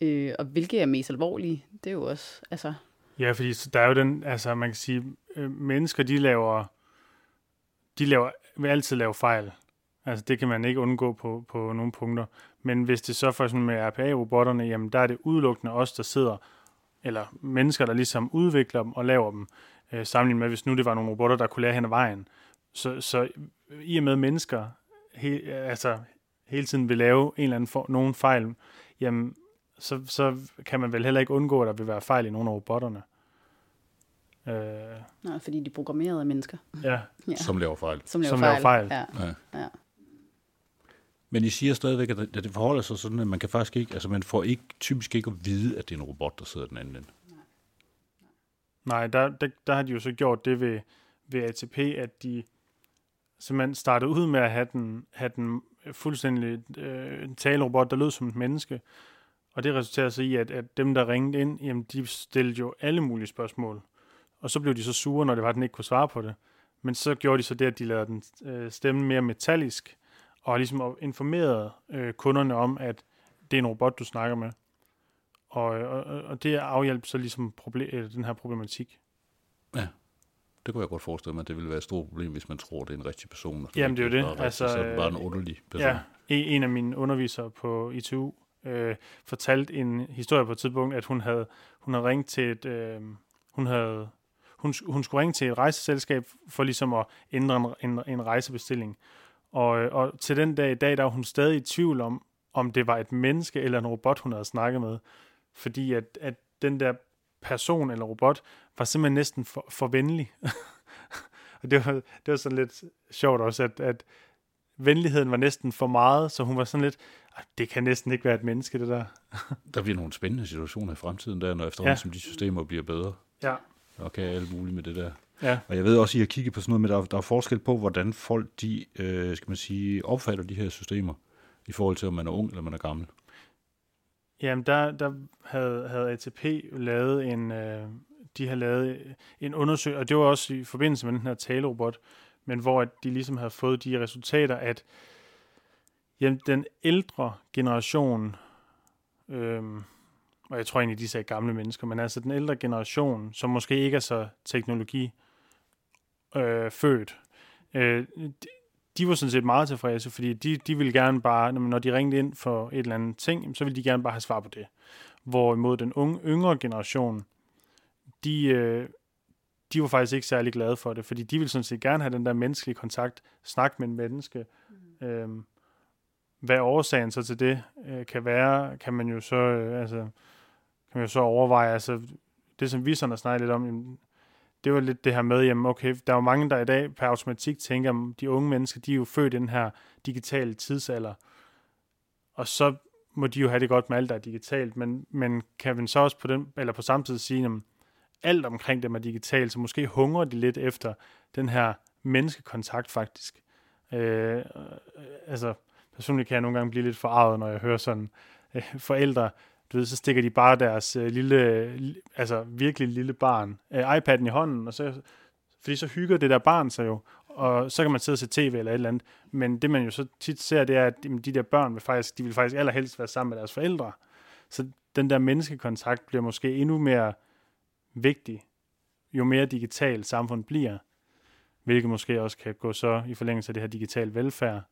Øh, og hvilke er mest alvorlige? Det er jo også, altså... Ja, fordi så der er jo den, altså man kan sige, øh, mennesker, de laver, de laver, vil altid lave fejl. Altså det kan man ikke undgå på, på nogle punkter. Men hvis det så for sådan med RPA-robotterne, jamen der er det udelukkende os, der sidder, eller mennesker, der ligesom udvikler dem og laver dem, øh, sammenlignet med, hvis nu det var nogle robotter, der kunne lære hen ad vejen. Så, så i og med mennesker he, altså, hele tiden vil lave en eller anden for, nogen fejl, jamen så, så kan man vel heller ikke undgå, at der vil være fejl i nogle af robotterne. Øh, Nej, fordi de er programmerede af mennesker. Ja. ja. Som laver fejl. Som laver Som fejl. laver fejl. Ja. ja. ja. Men I siger stadigvæk, at det forholder sig sådan, at man kan faktisk ikke, altså man får ikke, typisk ikke at vide, at det er en robot, der sidder den anden ende. Nej, der, der, der har de jo så gjort det ved, ved ATP, at de simpelthen startede ud med at have den, have den fuldstændig øh, talerobot, der lød som et menneske. Og det resulterede så i, at, at dem, der ringede ind, jamen, de stillede jo alle mulige spørgsmål. Og så blev de så sure, når det var, at den ikke kunne svare på det. Men så gjorde de så det, at de lavede den øh, stemme mere metallisk, og ligesom informerede øh, kunderne om, at det er en robot, du snakker med. Og, og, og det afhjælper så ligesom problem, øh, den her problematik. Ja, det kunne jeg godt forestille mig, at det ville være et stort problem, hvis man tror, det er en rigtig person. Jamen det er jo det. Rigtig, altså, så er det bare en underlig person. Ja, en af mine undervisere på ITU øh, fortalte en historie på et tidspunkt, at hun havde, hun havde ringt til et, øh, hun havde, hun, hun skulle ringe til et rejseselskab for ligesom at ændre en, en, en rejsebestilling. Og, og til den dag i dag, der var hun stadig i tvivl om, om det var et menneske eller en robot, hun havde snakket med. Fordi at, at den der person eller robot var simpelthen næsten for, for venlig. og det var, det var sådan lidt sjovt også, at, at venligheden var næsten for meget, så hun var sådan lidt, det kan næsten ikke være et menneske, det der. der bliver nogle spændende situationer i fremtiden, der, når efterhånden ja. som de systemer bliver bedre. Ja. Og kan alt muligt med det der. Ja. Og jeg ved også, at I har kigget på sådan noget med, der, der er forskel på, hvordan folk de, øh, skal man sige, opfatter de her systemer, i forhold til, om man er ung eller man er gammel. Jamen, der, der havde, havde ATP lavet en, øh, de har lavet en undersøgelse, og det var også i forbindelse med den her talerobot, men hvor de ligesom havde fået de resultater, at jamen, den ældre generation, øh, og jeg tror egentlig, de sagde gamle mennesker, men altså den ældre generation, som måske ikke er så teknologi øh, født, øh, de, de var sådan set meget tilfredse, fordi de, de ville gerne bare, når de ringede ind for et eller andet ting, så ville de gerne bare have svar på det. Hvorimod den unge, yngre generation, de, øh, de var faktisk ikke særlig glade for det, fordi de ville sådan set gerne have den der menneskelige kontakt, snak med en menneske. Mm. Øhm, hvad årsagen så til det øh, kan være, kan man jo så, øh, altså, kan man jo så overveje. Altså, det som vi sådan har snakket lidt om, jamen, det var lidt det her med, jamen okay, der er jo mange, der i dag per automatik tænker, at de unge mennesker, de er jo født i den her digitale tidsalder, og så må de jo have det godt med alt, der er digitalt, men, men kan man så også på, den, eller på samme tid sige, at alt omkring dem er digitalt, så måske hungrer de lidt efter den her menneskekontakt faktisk. Øh, altså, personligt kan jeg nogle gange blive lidt forarvet, når jeg hører sådan øh, forældre, du ved, så stikker de bare deres øh, lille, altså virkelig lille barn, øh, iPad'en i hånden, og så, fordi så hygger det der barn sig jo, og så kan man sidde og se tv eller et eller andet. Men det man jo så tit ser, det er, at de der børn vil faktisk, de vil faktisk allerhelst være sammen med deres forældre. Så den der menneskekontakt bliver måske endnu mere vigtig, jo mere digitalt samfundet bliver. Hvilket måske også kan gå så i forlængelse af det her digital velfærd.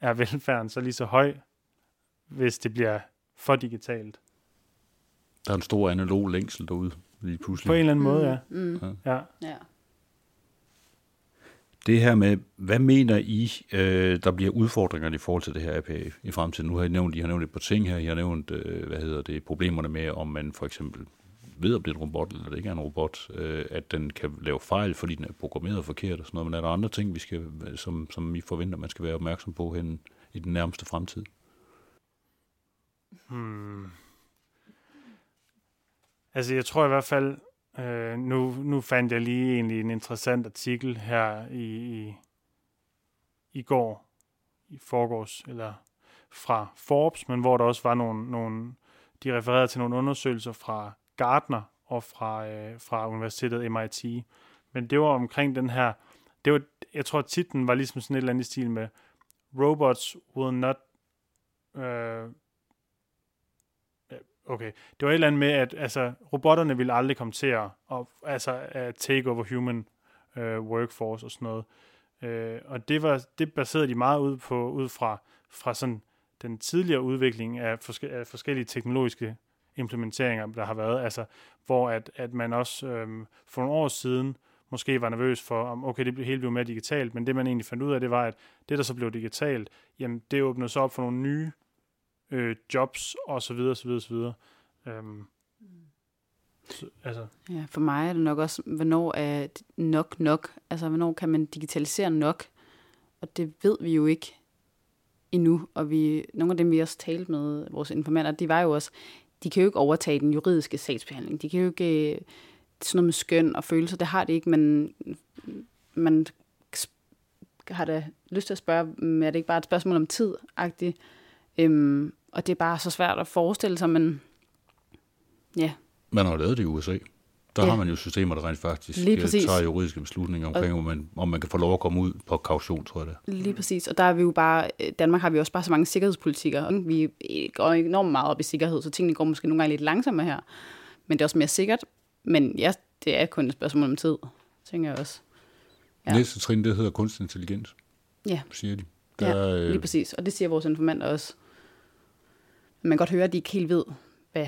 Er velfærden så lige så høj, hvis det bliver for digitalt? Der er en stor analog længsel derude, lige pludselig. På en eller anden måde, ja. Mm. ja. ja. Det her med, hvad mener I, øh, der bliver udfordringer i forhold til det her APA i fremtiden? Nu har I nævnt, I har nævnt et par ting her. I har nævnt, øh, hvad hedder det, problemerne med, om man for eksempel ved, om det er en robot, eller det ikke er en robot, øh, at den kan lave fejl, fordi den er programmeret forkert og sådan noget. Men er der andre ting, vi skal, som, som I forventer, man skal være opmærksom på hen i den nærmeste fremtid? Hmm. Altså, jeg tror i hvert fald, øh, nu, nu fandt jeg lige egentlig en interessant artikel her i, i, i går, i forgårs, eller fra Forbes, men hvor der også var nogle, nogle de refererede til nogle undersøgelser fra Gartner og fra, øh, fra universitetet MIT, men det var omkring den her, det var, jeg tror titlen var ligesom sådan et eller andet i stil med, Robots will not, øh, okay, det var et eller andet med, at altså, robotterne ville aldrig komme til at, og, altså, at take over human øh, workforce og sådan noget. Øh, og det var det baserede de meget ud på ud fra fra sådan den tidligere udvikling af, forske, af forskellige teknologiske implementeringer, der har været, altså hvor at, at man også øhm, for nogle år siden måske var nervøs for, om okay, det hele blev mere digitalt, men det man egentlig fandt ud af, det var, at det, der så blev digitalt, jamen det åbnede så op for nogle nye øh, jobs, og så videre, så videre, så videre. Øhm, så, altså. Ja, for mig er det nok også, hvornår er nok nok? Altså, hvornår kan man digitalisere nok? Og det ved vi jo ikke endnu. Og vi, nogle af dem, vi også talte med, vores informanter, de var jo også, de kan jo ikke overtage den juridiske sagsbehandling. De kan jo ikke, øh, sådan noget med skøn og følelser, det har det ikke, men man har da lyst til at spørge, er det ikke bare et spørgsmål om tid -agtigt? Øhm, og det er bare så svært at forestille sig, men ja. Man har lavet det i USA. Der ja. har man jo systemer, der rent faktisk Lige præcis. tager juridiske beslutninger omkring, og, om, man, om man kan få lov at komme ud på kaution, tror jeg det. Lige præcis, og der er vi jo bare, Danmark har vi også bare så mange sikkerhedspolitikker, vi går enormt meget op i sikkerhed, så tingene går måske nogle gange lidt langsommere her, men det er også mere sikkert, men ja, det er kun et spørgsmål om tid, tænker jeg også. Ja. Næste trin, det hedder kunstig intelligens, ja. siger de. Der, ja, lige øh, præcis, og det siger vores informanter også. Man kan godt høre, at de ikke helt ved, hvad,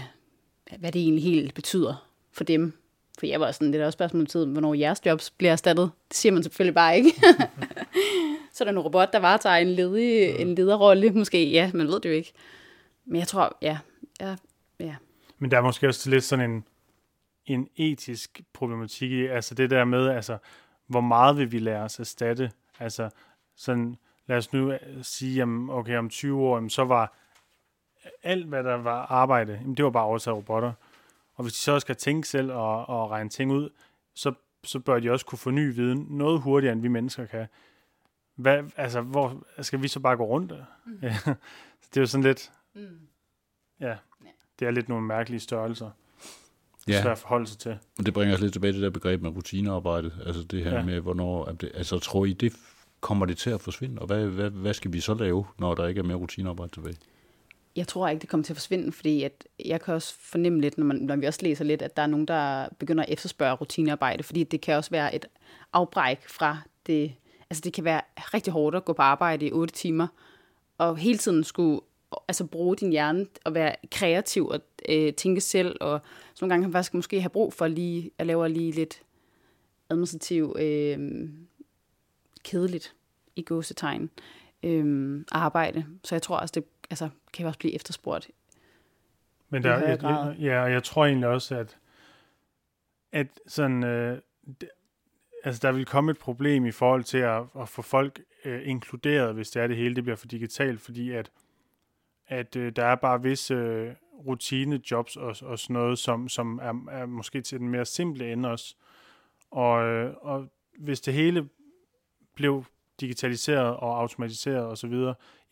hvad det egentlig helt betyder for dem, for jeg var sådan, det er også spørgsmål om tiden, hvornår jeres jobs bliver erstattet. Det siger man selvfølgelig bare ikke. så er der en robot, der varetager en, ledig, en lederrolle. Måske, ja, man ved det jo ikke. Men jeg tror, ja, ja, ja. Men der er måske også lidt sådan en, en etisk problematik i, altså det der med, altså, hvor meget vil vi lade os erstatte? Altså, sådan, lad os nu sige, jamen, okay, om 20 år, jamen, så var alt, hvad der var arbejde, jamen, det var bare overtaget robotter. Og hvis de så skal tænke selv og, og regne ting ud, så, så bør de også kunne få ny viden noget hurtigere, end vi mennesker kan. Hvad, altså, hvor skal vi så bare gå rundt? Mm. Ja, det er jo sådan lidt... Mm. Ja, det er lidt nogle mærkelige størrelser. Det er ja. svært at forholde sig til. Og det bringer os lidt tilbage til det der begreb med rutinearbejde. Altså det her ja. med, hvornår... Det, altså tror I, det kommer det til at forsvinde? Og hvad, hvad, hvad skal vi så lave, når der ikke er mere rutinearbejde tilbage? Jeg tror ikke, det kommer til at forsvinde, fordi at jeg kan også fornemme lidt, når, man, når vi også læser lidt, at der er nogen, der begynder at efterspørge rutinearbejde, fordi det kan også være et afbræk fra det. Altså det kan være rigtig hårdt at gå på arbejde i 8 timer, og hele tiden skulle altså bruge din hjerne og være kreativ og øh, tænke selv, og så nogle gange kan man faktisk måske have brug for lige at lave lige lidt administrativ øh, kedeligt i gåsetegn øh, arbejde. Så jeg tror også, det altså, kan også blive efterspurgt. Men der, jeg, jeg, ja, og jeg tror egentlig også, at, at sådan, øh, det, altså, der vil komme et problem i forhold til at, at få folk øh, inkluderet, hvis det er det hele, det bliver for digitalt, fordi at, at øh, der er bare visse øh, rutine-jobs og, og sådan noget, som, som er, er måske til den mere simple ende også. Og, øh, og hvis det hele blev digitaliseret og automatiseret osv.,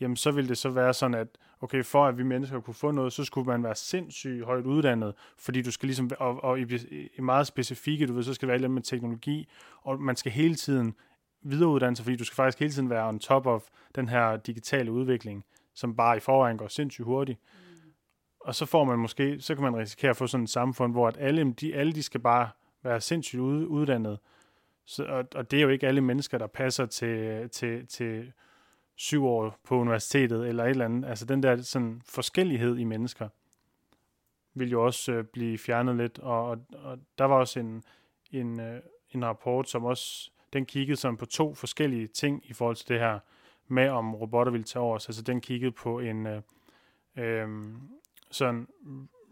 jamen så vil det så være sådan, at okay, for at vi mennesker kunne få noget, så skulle man være sindssygt højt uddannet, fordi du skal ligesom, og, og i, i meget specifikke, du ved, så skal det være lidt med teknologi, og man skal hele tiden videreuddanne sig, fordi du skal faktisk hele tiden være on top of den her digitale udvikling, som bare i forvejen går sindssygt hurtigt. Mm. Og så får man måske, så kan man risikere at få sådan et samfund, hvor at alle, de, alle de skal bare være sindssygt uddannet, så, og, og det er jo ikke alle mennesker, der passer til, til, til syv år på universitetet eller et eller andet. Altså den der sådan forskellighed i mennesker vil jo også øh, blive fjernet lidt, og, og, og der var også en, en, øh, en rapport, som også, den kiggede sådan på to forskellige ting i forhold til det her med, om robotter ville tage over Altså den kiggede på en øh, øh, sådan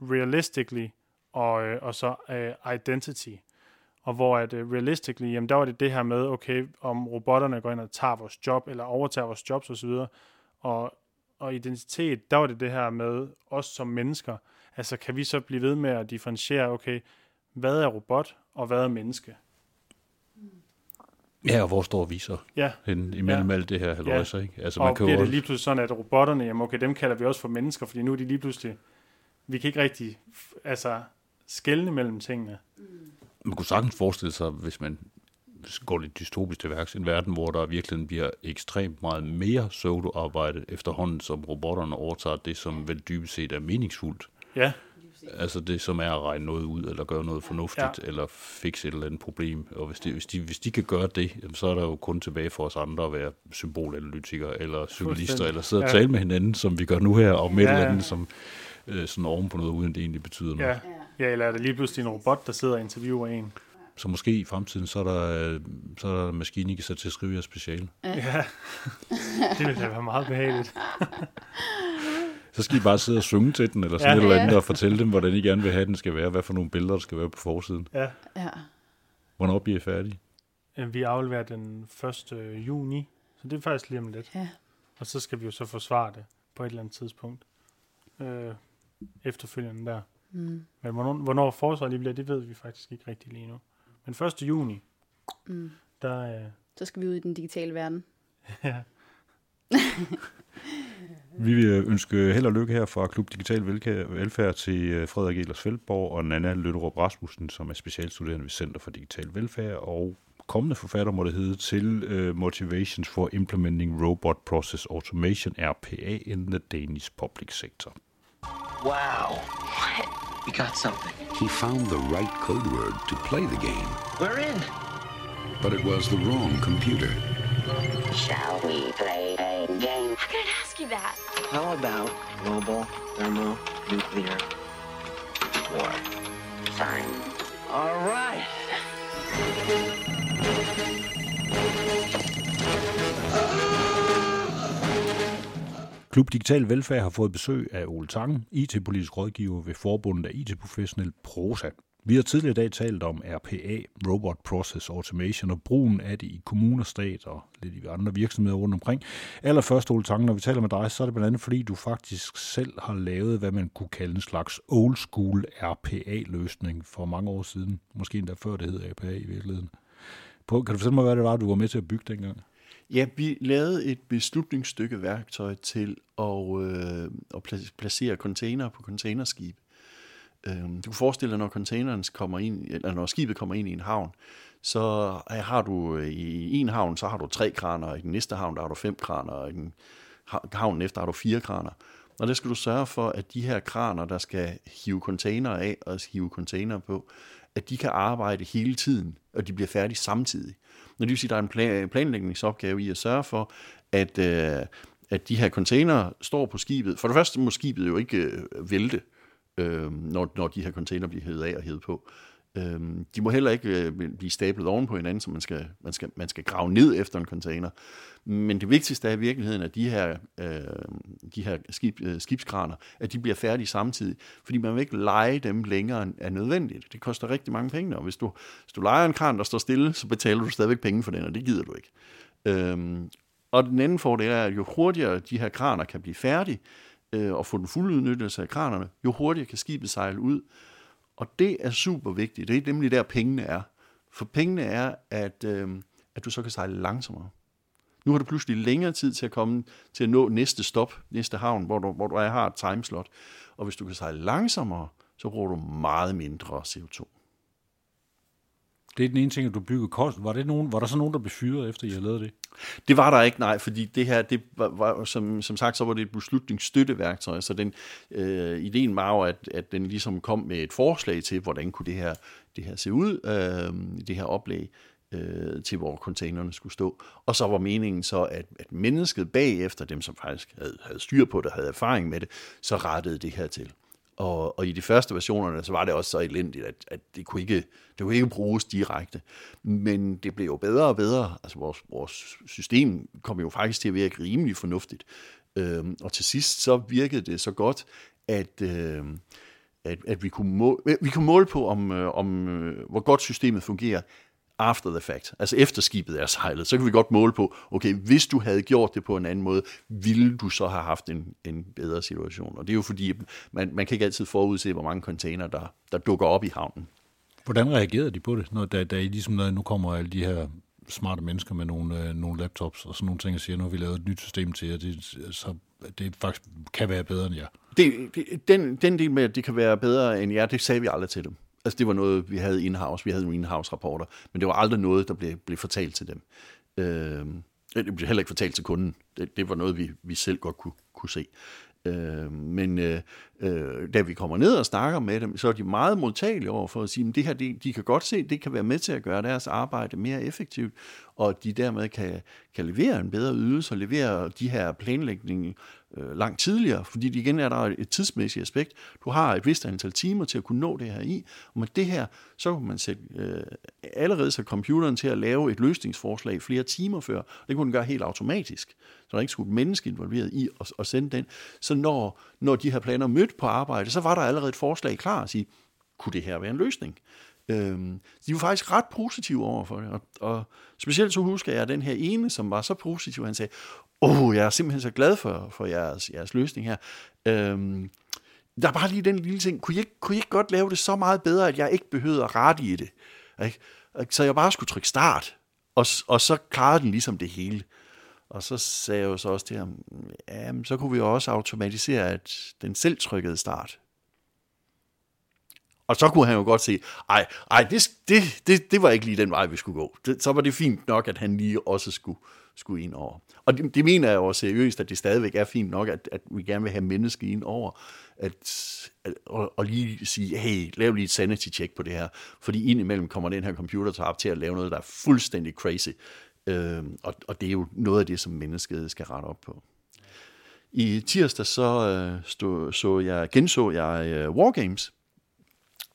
realistically og, øh, og så øh, identity og hvor at uh, realistically, jamen der var det det her med, okay, om robotterne går ind og tager vores job, eller overtager vores jobs osv., og, og identitet, der var det det her med os som mennesker, altså kan vi så blive ved med at differentiere, okay, hvad er robot, og hvad er menneske? Ja, og hvor står vi så ja. hen imellem ja. alt det her halvøjse, ja. ikke? Altså, og man kan bliver det lige pludselig sådan, at robotterne, jamen okay, dem kalder vi også for mennesker, fordi nu er de lige pludselig, vi kan ikke rigtig, altså, skælne mellem tingene. Mm man kunne sagtens forestille sig, hvis man går lidt dystopisk til værks, en verden, hvor der virkelig bliver ekstremt meget mere pseudo-arbejde efterhånden, som robotterne overtager det, som vel dybest set er meningsfuldt. Ja, Altså det, som er at regne noget ud, eller gøre noget fornuftigt, Ja. eller fikse et eller andet problem. Og hvis de, hvis, de, hvis de kan gøre det, så er der jo kun tilbage for os andre at være symbolanalytikere, eller Fuldstændig. eller sidde og Ja. tale med hinanden, som vi gør nu her, om et Ja, eller ja. andet, som øh, sådan oven på noget, uden det egentlig betyder noget. ja. Ja, eller er det lige pludselig en robot, der sidder og interviewer en? Så måske i fremtiden, så er der, øh, så er der en maskine, I kan sætte til at skrive jeres speciale. Ja, det ville da være meget behageligt. Så skal I bare sidde og synge til den, eller sådan Ja. et eller andet, og fortælle dem, hvordan I gerne vil have, den skal være, hvad for nogle billeder, der skal være på forsiden. Ja. Ja. Hvornår bliver I færdige? Øh, Vi afleverer den 1. juni, så det er faktisk lige om lidt. ja. Og så skal vi jo så forsvare det på et eller andet tidspunkt. Øh, efterfølgende der. Mm. Men hvornår, hvornår forsvaret lige bliver, det ved vi faktisk ikke rigtig lige nu. Men 1. juni, Mm. der... Øh, Så skal vi ud i den digitale verden. ja, Vi vil ønske held og lykke her fra Klub Digital Velfærd til øh, Frederik Elers Feldborg og Nana Løtterup Rasmussen, som er specialstuderende ved Center for Digital Velfærd, og kommende forfatter må det hedde til uh, Motivations for Implementing Robot Process Automation, RPA, in the Danish Public Sector. Wow. What? We got something. He found the right code word to play the game, We're in. but it was the wrong computer. Shall we play a game? How can I ask you that? How about global thermonuclear war? Fine. All right. Klub Digital Velfærd har fået besøg af Ole Tangen, IT-politisk rådgiver ved Forbundet af IT-professionel Prosa. Vi har tidligere i dag talt om RPA, Robot Process Automation, og brugen af det i kommuner, stat og lidt i andre virksomheder rundt omkring. Allerførst, Ole Tangen, når vi taler med dig, så er det blandt andet, fordi du faktisk selv har lavet, hvad man kunne kalde en slags old school RPA-løsning for mange år siden. Måske endda før det hed RPA i virkeligheden. På, kan du fortælle mig, hvad det var, du var med til at bygge dengang? Ja, vi lavede et beslutningsstykke værktøj til at, øh, at placere container på containerskib. Øh, du kan forestille dig, når containeren kommer ind, eller når skibet kommer ind i en havn, så øh, har du øh, i en havn, så har du tre kraner, og i den næste havn, der har du fem kraner, og i den havn havnen efter har du fire kraner. Og der skal du sørge for, at de her kraner, der skal hive container af og hive container på, at de kan arbejde hele tiden, og de bliver færdige samtidig det vil sige, at der er en plan- øh, planlægningsopgave i at sørge for, at, øh, at de her container står på skibet. For det første må skibet jo ikke øh, vælte, øh, når, når de her container bliver hævet af og hævet på. Øh, de må heller ikke øh, blive stablet oven på hinanden, så man skal, man, skal, man skal grave ned efter en container. Men det vigtigste er i virkeligheden, at de her, øh, de her skib, øh, skibskraner, at de bliver færdige samtidig, fordi man vil ikke lege dem længere end er nødvendigt. Det koster rigtig mange penge, og hvis du, hvis du leger en kran, der står stille, så betaler du stadigvæk penge for den, og det gider du ikke. Øhm, og den anden fordel er, at jo hurtigere de her kraner kan blive færdige, øh, og få den fulde udnyttelse af kranerne, jo hurtigere kan skibet sejle ud. Og det er super vigtigt. Det er nemlig der, pengene er. For pengene er, at, øh, at du så kan sejle langsommere. Nu har du pludselig længere tid til at komme til at nå næste stop, næste havn, hvor du, hvor du har et timeslot. Og hvis du kan sejle langsommere, så bruger du meget mindre CO2. Det er den ene ting, at du bygger kost. Var, det nogen, var der så nogen, der blev fyret, efter I havde lavet det? Det var der ikke, nej, fordi det her, det var, var som, som sagt, så var det et beslutningsstøtteværktøj, så den, øh, ideen var jo, at, at den ligesom kom med et forslag til, hvordan kunne det her, det her se ud, øh, det her oplæg, øh, til hvor containerne skulle stå. Og så var meningen så, at, at mennesket bagefter, dem som faktisk havde, havde styr på det, havde erfaring med det, så rettede det her til. Og, og i de første versionerne, så var det også så elendigt, at, at det, kunne ikke, det kunne ikke bruges direkte. Men det blev jo bedre og bedre. Altså vores, vores system kom jo faktisk til at virke rimelig fornuftigt. Øhm, og til sidst så virkede det så godt, at, øh, at, at vi, kunne må, vi kunne måle på, om, øh, om øh, hvor godt systemet fungerer after the fact, altså efter skibet er sejlet, så kan vi godt måle på, okay, hvis du havde gjort det på en anden måde, ville du så have haft en, en bedre situation. Og det er jo fordi, man, man kan ikke altid forudse, hvor mange container, der, der dukker op i havnen. Hvordan reagerede de på det, når da, da I ligesom, når nu kommer alle de her smarte mennesker med nogle, øh, nogle laptops og sådan nogle ting og siger, nu har vi lavet et nyt system til jer, det, så det faktisk kan være bedre end jer? Det, det, den, den del med, at det kan være bedre end jer, det sagde vi aldrig til dem. Altså det var noget, vi havde in-house. Vi havde nogle in-house rapporter, men det var aldrig noget, der blev, blev fortalt til dem. Øh, det blev heller ikke fortalt til kunden. Det, det var noget, vi, vi selv godt kunne, kunne se. Øh, men øh, øh, da vi kommer ned og snakker med dem, så er de meget modtagelige over for at sige, at det her, de, de kan godt se, det kan være med til at gøre deres arbejde mere effektivt, og de dermed kan, kan levere en bedre ydelse og levere de her planlægninger øh, langt tidligere, fordi det igen er der et tidsmæssigt aspekt. Du har et vist antal timer til at kunne nå det her i, og med det her, så kan man sætte øh, allerede så computeren til at lave et løsningsforslag flere timer før. Det kunne den gøre helt automatisk, så der ikke skulle et menneske involveret i at, at sende den. Så når, når de her planer mødte på arbejde, så var der allerede et forslag klar at sige, kunne det her være en løsning? Øhm, de var faktisk ret positive over for det, og, og specielt så husker jeg den her ene, som var så positiv, han sagde, åh, oh, jeg er simpelthen så glad for, for jeres, jeres løsning her. Øhm, der er bare lige den lille ting, kunne I, ikke, kunne I ikke godt lave det så meget bedre, at jeg ikke behøvede at rette i det? Ikke? Så jeg bare skulle trykke start, og, og så klarede den ligesom det hele. Og så sagde jeg jo så også til ham, ja, så kunne vi jo også automatisere, at den selv trykkede start. Og så kunne han jo godt se, ej, ej det, det, det, det var ikke lige den vej, vi skulle gå. Det, så var det fint nok, at han lige også skulle, skulle ind over. Og det, det mener jeg jo seriøst, at det stadigvæk er fint nok, at, at vi gerne vil have mennesker ind over, at, at, og, og lige sige, hey, lav lige et sanity check på det her, fordi indimellem kommer den her computer op til at lave noget, der er fuldstændig crazy. Øh, og, og det er jo noget af det, som mennesket skal rette op på. I tirsdag så, øh, stod, så jeg, genså jeg øh, Wargames,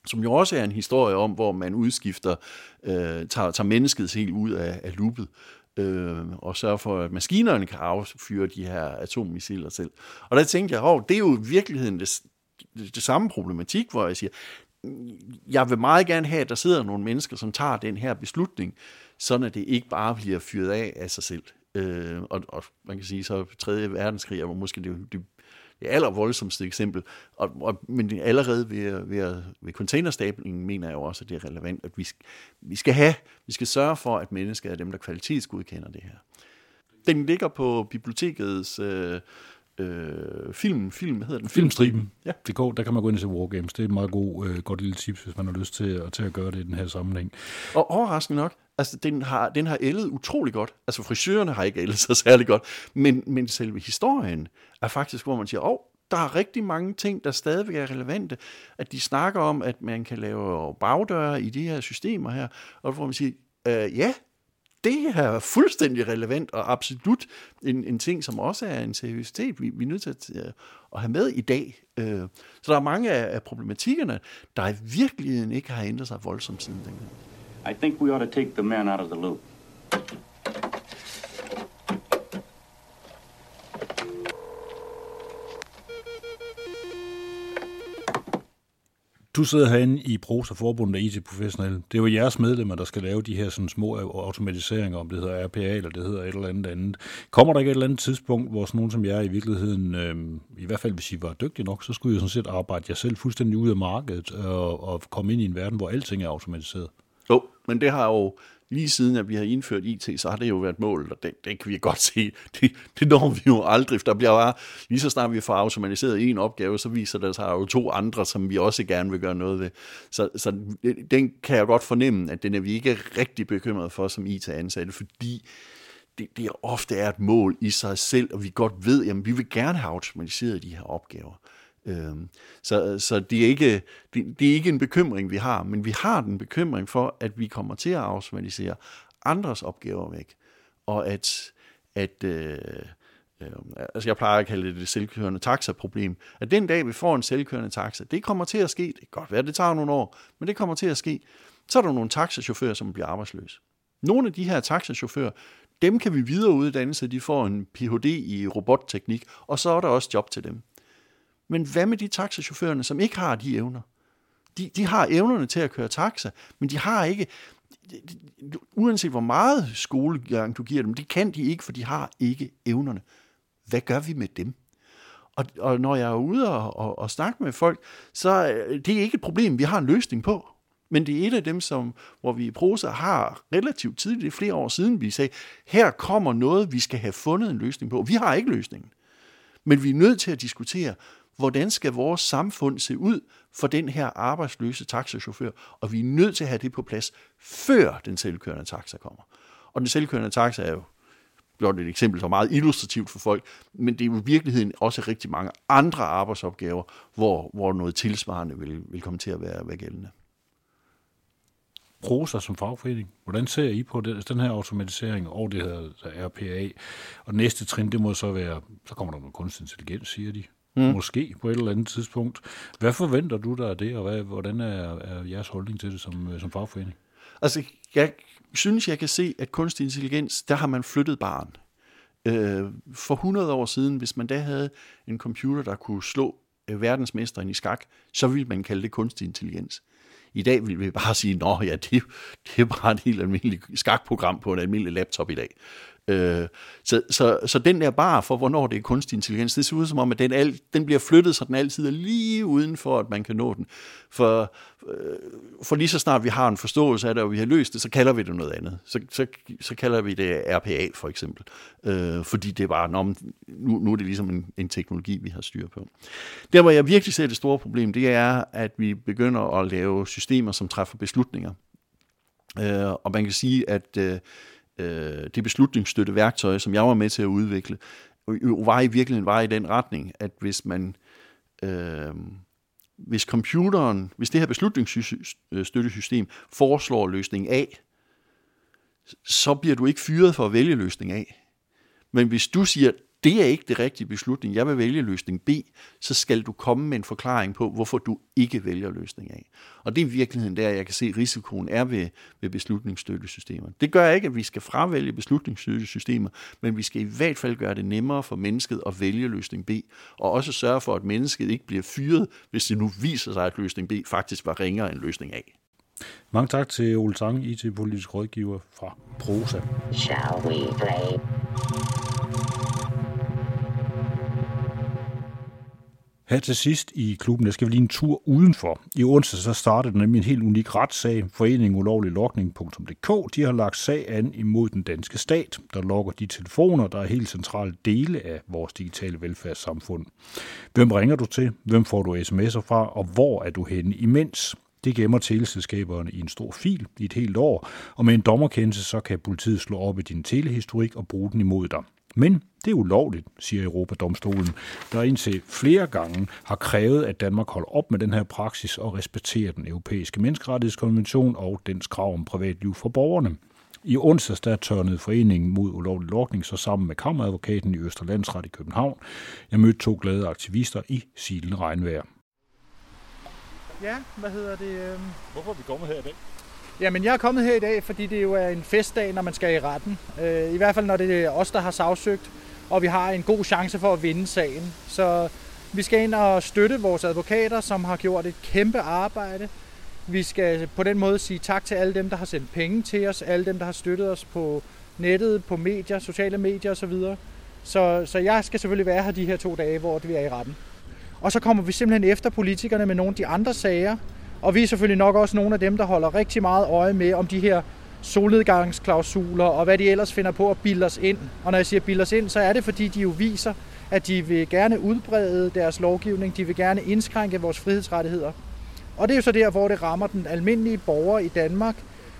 som jo også er en historie om, hvor man udskifter, øh, tager, tager mennesket helt ud af, af loopet, øh, og sørger for, at maskinerne kan affyre de her atommissiler selv. Og der tænkte jeg, oh, det er jo i virkeligheden det, det, det samme problematik, hvor jeg siger, mm, jeg vil meget gerne have, at der sidder nogle mennesker, som tager den her beslutning, sådan at det ikke bare bliver fyret af af sig selv. Øh, og, og man kan sige, så 3. verdenskrig er måske det, det det aller voldsomste eksempel. Og, og, men allerede ved, ved, ved containerstablingen mener jeg jo også, at det er relevant, at vi, vi skal have, vi skal sørge for, at mennesker er dem, der kvalitetsgodkender det her. Den ligger på bibliotekets øh, øh, film, film, hedder den? Filmstriben. Ja. Det går, der kan man gå ind og se Wargames. Det er et meget god, øh, godt lille tips, hvis man har lyst til, at, til at gøre det i den her sammenhæng. Og overraskende nok, altså den har, den har ældet utrolig godt. Altså frisørerne har ikke ældet så særlig godt, men, men selve historien er faktisk, hvor man siger, åh, oh, der er rigtig mange ting, der stadigvæk er relevante. At de snakker om, at man kan lave bagdøre i de her systemer her, og hvor man siger, øh, ja, det er fuldstændig relevant og absolut en, en ting, som også er en seriøsitet, vi, vi er nødt til at, øh, at have med i dag. Øh, så der er mange af, af problematikkerne, der i virkeligheden ikke har ændret sig voldsomt siden dengang. I think we ought to take the man out of the loop. Du sidder herinde i Prosa Forbundet af IT-professionelle. Det er jo jeres medlemmer, der skal lave de her sådan små automatiseringer, om det hedder RPA eller det hedder et eller andet andet. Kommer der ikke et eller andet tidspunkt, hvor sådan nogen som jer i virkeligheden, øh, i hvert fald hvis I var dygtige nok, så skulle I sådan set arbejde jer selv fuldstændig ud af markedet og, og komme ind i en verden, hvor alting er automatiseret? Jo, men det har jo lige siden, at vi har indført IT, så har det jo været mål, og det, det kan vi godt se. Det, det når vi jo aldrig. Der bliver bare, lige så snart vi får automatiseret en opgave, så viser der sig jo to andre, som vi også gerne vil gøre noget ved. Så, så den kan jeg godt fornemme, at den er vi ikke rigtig bekymret for som IT-ansatte, fordi det, det ofte er et mål i sig selv, og vi godt ved, at vi vil gerne have automatiseret de her opgaver. Øhm, så, så det, er ikke, det, det er ikke en bekymring, vi har, men vi har den bekymring for, at vi kommer til at automatisere andres opgaver væk, og at, at øh, øh, altså jeg plejer at kalde det det selvkørende taxa-problem, at den dag, vi får en selvkørende taxa, det kommer til at ske, det kan godt være, det tager nogle år, men det kommer til at ske, så er der nogle taxachauffører, som bliver arbejdsløse. Nogle af de her taxachauffører, dem kan vi videreuddanne, så de får en Ph.D. i robotteknik, og så er der også job til dem. Men hvad med de taxachaufførerne, som ikke har de evner? De, de har evnerne til at køre taxa, men de har ikke, uanset hvor meget skolegang du giver dem, det kan de ikke, for de har ikke evnerne. Hvad gør vi med dem? Og, og når jeg er ude og, og, og snakke med folk, så øh, det er ikke et problem, vi har en løsning på. Men det er et af dem, som, hvor vi i Prosa har relativt tidligt, det er flere år siden, vi sagde, her kommer noget, vi skal have fundet en løsning på. Vi har ikke løsningen. Men vi er nødt til at diskutere, hvordan skal vores samfund se ud for den her arbejdsløse taxachauffør, og vi er nødt til at have det på plads, før den selvkørende taxa kommer. Og den selvkørende taxa er jo blot et eksempel, som er meget illustrativt for folk, men det er jo i virkeligheden også rigtig mange andre arbejdsopgaver, hvor, hvor noget tilsvarende vil, vil komme til at være, være gældende. Prosa som fagforening. Hvordan ser I på det, altså den her automatisering og det her altså RPA? Og næste trin, det må så være, så kommer der noget kunstig intelligens, siger de. Mm. Måske på et eller andet tidspunkt. Hvad forventer du der af det, og hvad, hvordan er, er jeres holdning til det som, som fagforening? Altså, jeg synes, jeg kan se, at kunstig intelligens, der har man flyttet barn. Øh, for 100 år siden, hvis man da havde en computer, der kunne slå øh, verdensmesteren i skak, så ville man kalde det kunstig intelligens. I dag vil vi bare sige, at ja, det, det er bare et helt almindeligt skakprogram på en almindelig laptop i dag. Øh, så, så, så den der bar for, hvornår det er kunstig intelligens, det ser ud som om, at den, al, den bliver flyttet, så den altid er lige uden for, at man kan nå den. For, øh, for lige så snart vi har en forståelse af det, og vi har løst det, så kalder vi det noget andet. Så, så, så kalder vi det RPA for eksempel. Øh, fordi det er bare, nu, nu er det ligesom en, en teknologi, vi har styr på. Der, hvor jeg virkelig ser det store problem, det er, at vi begynder at lave systemer, som træffer beslutninger. Øh, og man kan sige, at øh, øh, det beslutningsstøtteværktøj, som jeg var med til at udvikle, var i virkeligheden var i den retning, at hvis man øh, hvis computeren, hvis det her beslutningsstøttesystem foreslår løsning A, så bliver du ikke fyret for at vælge løsning A. Men hvis du siger, det er ikke det rigtige beslutning, jeg vil vælge løsning B, så skal du komme med en forklaring på, hvorfor du ikke vælger løsning A. Og det er i virkeligheden der, jeg kan se, at risikoen er ved, ved beslutningsstøttesystemer. Det gør ikke, at vi skal fravælge beslutningsstøttesystemer, men vi skal i hvert fald gøre det nemmere for mennesket at vælge løsning B, og også sørge for, at mennesket ikke bliver fyret, hvis det nu viser sig, at løsning B faktisk var ringere end løsning A. Mange tak til Ole Tang, IT-politisk rådgiver fra Prosa. Shall we play? Her til sidst i klubben, der skal vi lige en tur udenfor. I onsdag så startede nemlig en helt unik retssag. Foreningen ulovliglogning.dk de har lagt sag an imod den danske stat, der logger de telefoner, der er helt centrale dele af vores digitale velfærdssamfund. Hvem ringer du til? Hvem får du sms'er fra? Og hvor er du henne imens? Det gemmer teleselskaberne i en stor fil i et helt år, og med en dommerkendelse så kan politiet slå op i din telehistorik og bruge den imod dig. Men det er ulovligt, siger Europadomstolen, der indtil flere gange har krævet, at Danmark holder op med den her praksis og respekterer den europæiske menneskerettighedskonvention og dens krav om privatliv for borgerne. I onsdags der tørnede foreningen mod ulovlig lukning så sammen med kammeradvokaten i Østerlandsret i København. Jeg mødte to glade aktivister i Silen Regnvejr. Ja, hvad hedder det? Øhm? Hvorfor er vi kommet her i dag? Jamen, jeg er kommet her i dag, fordi det jo er en festdag, når man skal i retten. Øh, I hvert fald, når det er os, der har sagsøgt, og vi har en god chance for at vinde sagen. Så vi skal ind og støtte vores advokater, som har gjort et kæmpe arbejde. Vi skal på den måde sige tak til alle dem, der har sendt penge til os, alle dem, der har støttet os på nettet, på medier, sociale medier osv. Så, så jeg skal selvfølgelig være her de her to dage, hvor vi er i retten. Og så kommer vi simpelthen efter politikerne med nogle af de andre sager, og vi er selvfølgelig nok også nogle af dem, der holder rigtig meget øje med, om de her solnedgangsklausuler og hvad de ellers finder på at bilde os ind. Og når jeg siger bilde os ind, så er det fordi, de jo viser, at de vil gerne udbrede deres lovgivning, de vil gerne indskrænke vores frihedsrettigheder. Og det er jo så der, hvor det rammer den almindelige borger i Danmark,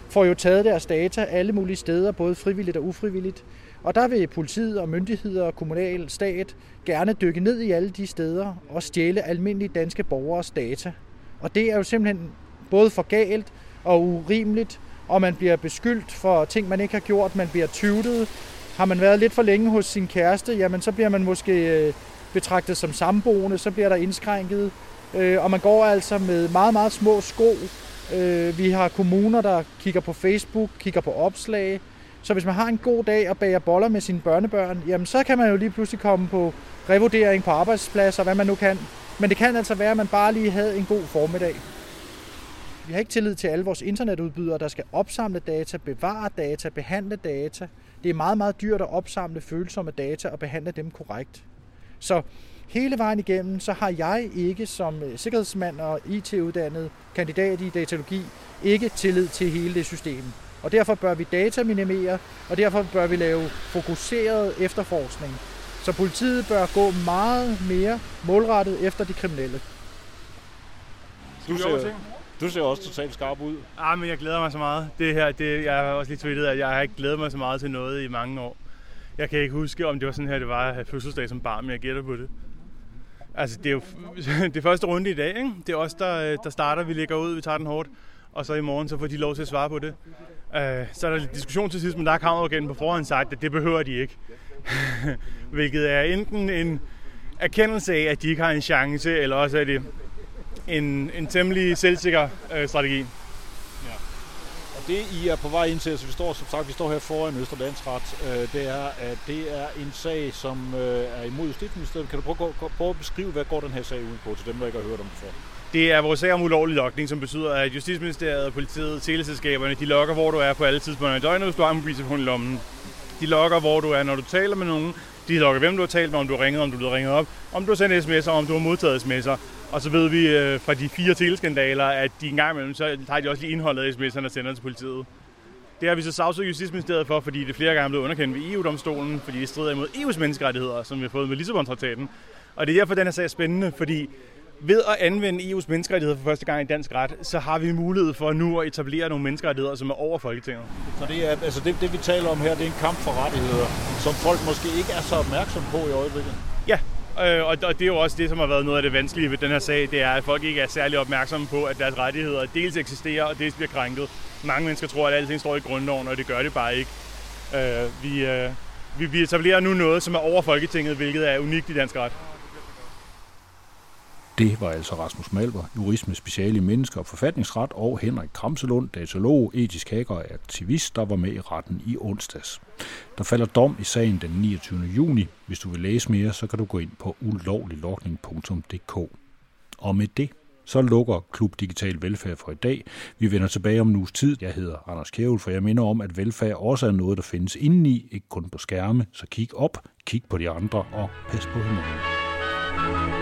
får jo taget deres data alle mulige steder, både frivilligt og ufrivilligt. Og der vil politiet og myndigheder og kommunal stat gerne dykke ned i alle de steder og stjæle almindelige danske borgers data. Og det er jo simpelthen både for galt og urimeligt, og man bliver beskyldt for ting, man ikke har gjort, man bliver tyvtet. Har man været lidt for længe hos sin kæreste, jamen så bliver man måske øh, betragtet som samboende, så bliver der indskrænket. Øh, og man går altså med meget, meget små sko. Øh, vi har kommuner, der kigger på Facebook, kigger på opslag. Så hvis man har en god dag og bager boller med sine børnebørn, jamen så kan man jo lige pludselig komme på revurdering på arbejdspladser, hvad man nu kan. Men det kan altså være, at man bare lige havde en god formiddag. Vi har ikke tillid til alle vores internetudbydere, der skal opsamle data, bevare data, behandle data. Det er meget, meget dyrt at opsamle følsomme data og behandle dem korrekt. Så hele vejen igennem, så har jeg ikke som øh, sikkerhedsmand og IT-uddannet kandidat i datalogi ikke tillid til hele det system. Og derfor bør vi dataminimere, og derfor bør vi lave fokuseret efterforskning Så politiet bør gå meget mere målrettet efter de kriminelle. Skal vi over til? Du ser også totalt skarp ud. Ah, men jeg glæder mig så meget. Det her, det, jeg har også lige tweetet, at jeg har ikke glædet mig så meget til noget i mange år. Jeg kan ikke huske, om det var sådan her, det var at have fødselsdag som barn, men jeg gætter på det. Altså, det er jo det første runde i dag, ikke? Det er os, der, øh, der starter. Vi ligger ud, vi tager den hårdt. Og så i morgen, så får de lov til at svare på det. Uh, så er der lidt diskussion til sidst, men der har kammeradvokaten på forhånd sagt, at det behøver de ikke. Hvilket er enten en erkendelse af, at de ikke har en chance, eller også er det en, en temmelig selvsikker øh, strategi. Ja. Og det, I er på vej ind til, altså vi står, som sagt, vi står her foran Østerlandsret, øh, det er, at det er en sag, som øh, er imod Justitsministeriet. Kan du prøve, prøve at beskrive, hvad går den her sag ud på, til dem, der ikke har hørt om det før? Det er vores sag om ulovlig lokning, som betyder, at Justitsministeriet, politiet, teleselskaberne, de lokker, hvor du er på alle tidspunkter i døgnet, hvis du har en mobiltelefon i lommen. De lokker, hvor du er, når du taler med nogen. De lokker, hvem du har talt med, om du har ringet, om du har ringet op, om du har sendt sms'er, om du har modtaget sms'er. Og så ved vi øh, fra de fire teleskandaler, at de engang imellem, så tager de også lige indholdet af sms'erne og sender til politiet. Det har vi så sagsøgt Justitsministeriet for, fordi det flere gange blevet underkendt ved EU-domstolen, fordi det strider imod EU's menneskerettigheder, som vi har fået med Lissabon-traktaten. Og det er derfor, den her sag er spændende, fordi ved at anvende EU's menneskerettigheder for første gang i dansk ret, så har vi mulighed for nu at etablere nogle menneskerettigheder, som er over Folketinget. Så det, er, altså det, det vi taler om her, det er en kamp for rettigheder, som folk måske ikke er så opmærksom på i øjeblikket. Ja, øh, og, og det er jo også det, som har været noget af det vanskelige ved den her sag, det er, at folk ikke er særlig opmærksomme på, at deres rettigheder dels eksisterer, og dels bliver krænket. Mange mennesker tror, at alting står i grundloven, og det gør det bare ikke. Øh, vi, øh, vi, vi etablerer nu noget, som er over Folketinget, hvilket er unikt i dansk ret. Det var altså Rasmus Malver, jurist med speciale i mennesker og forfatningsret, og Henrik Kramselund, datalog, etisk hacker og aktivist, der var med i retten i onsdags. Der falder dom i sagen den 29. juni. Hvis du vil læse mere, så kan du gå ind på ulovliglogning.dk. Og med det, så lukker Klub Digital Velfærd for i dag. Vi vender tilbage om en uges tid. Jeg hedder Anders Kjævel, for jeg minder om, at velfærd også er noget, der findes indeni, ikke kun på skærme. Så kig op, kig på de andre og pas på hinanden.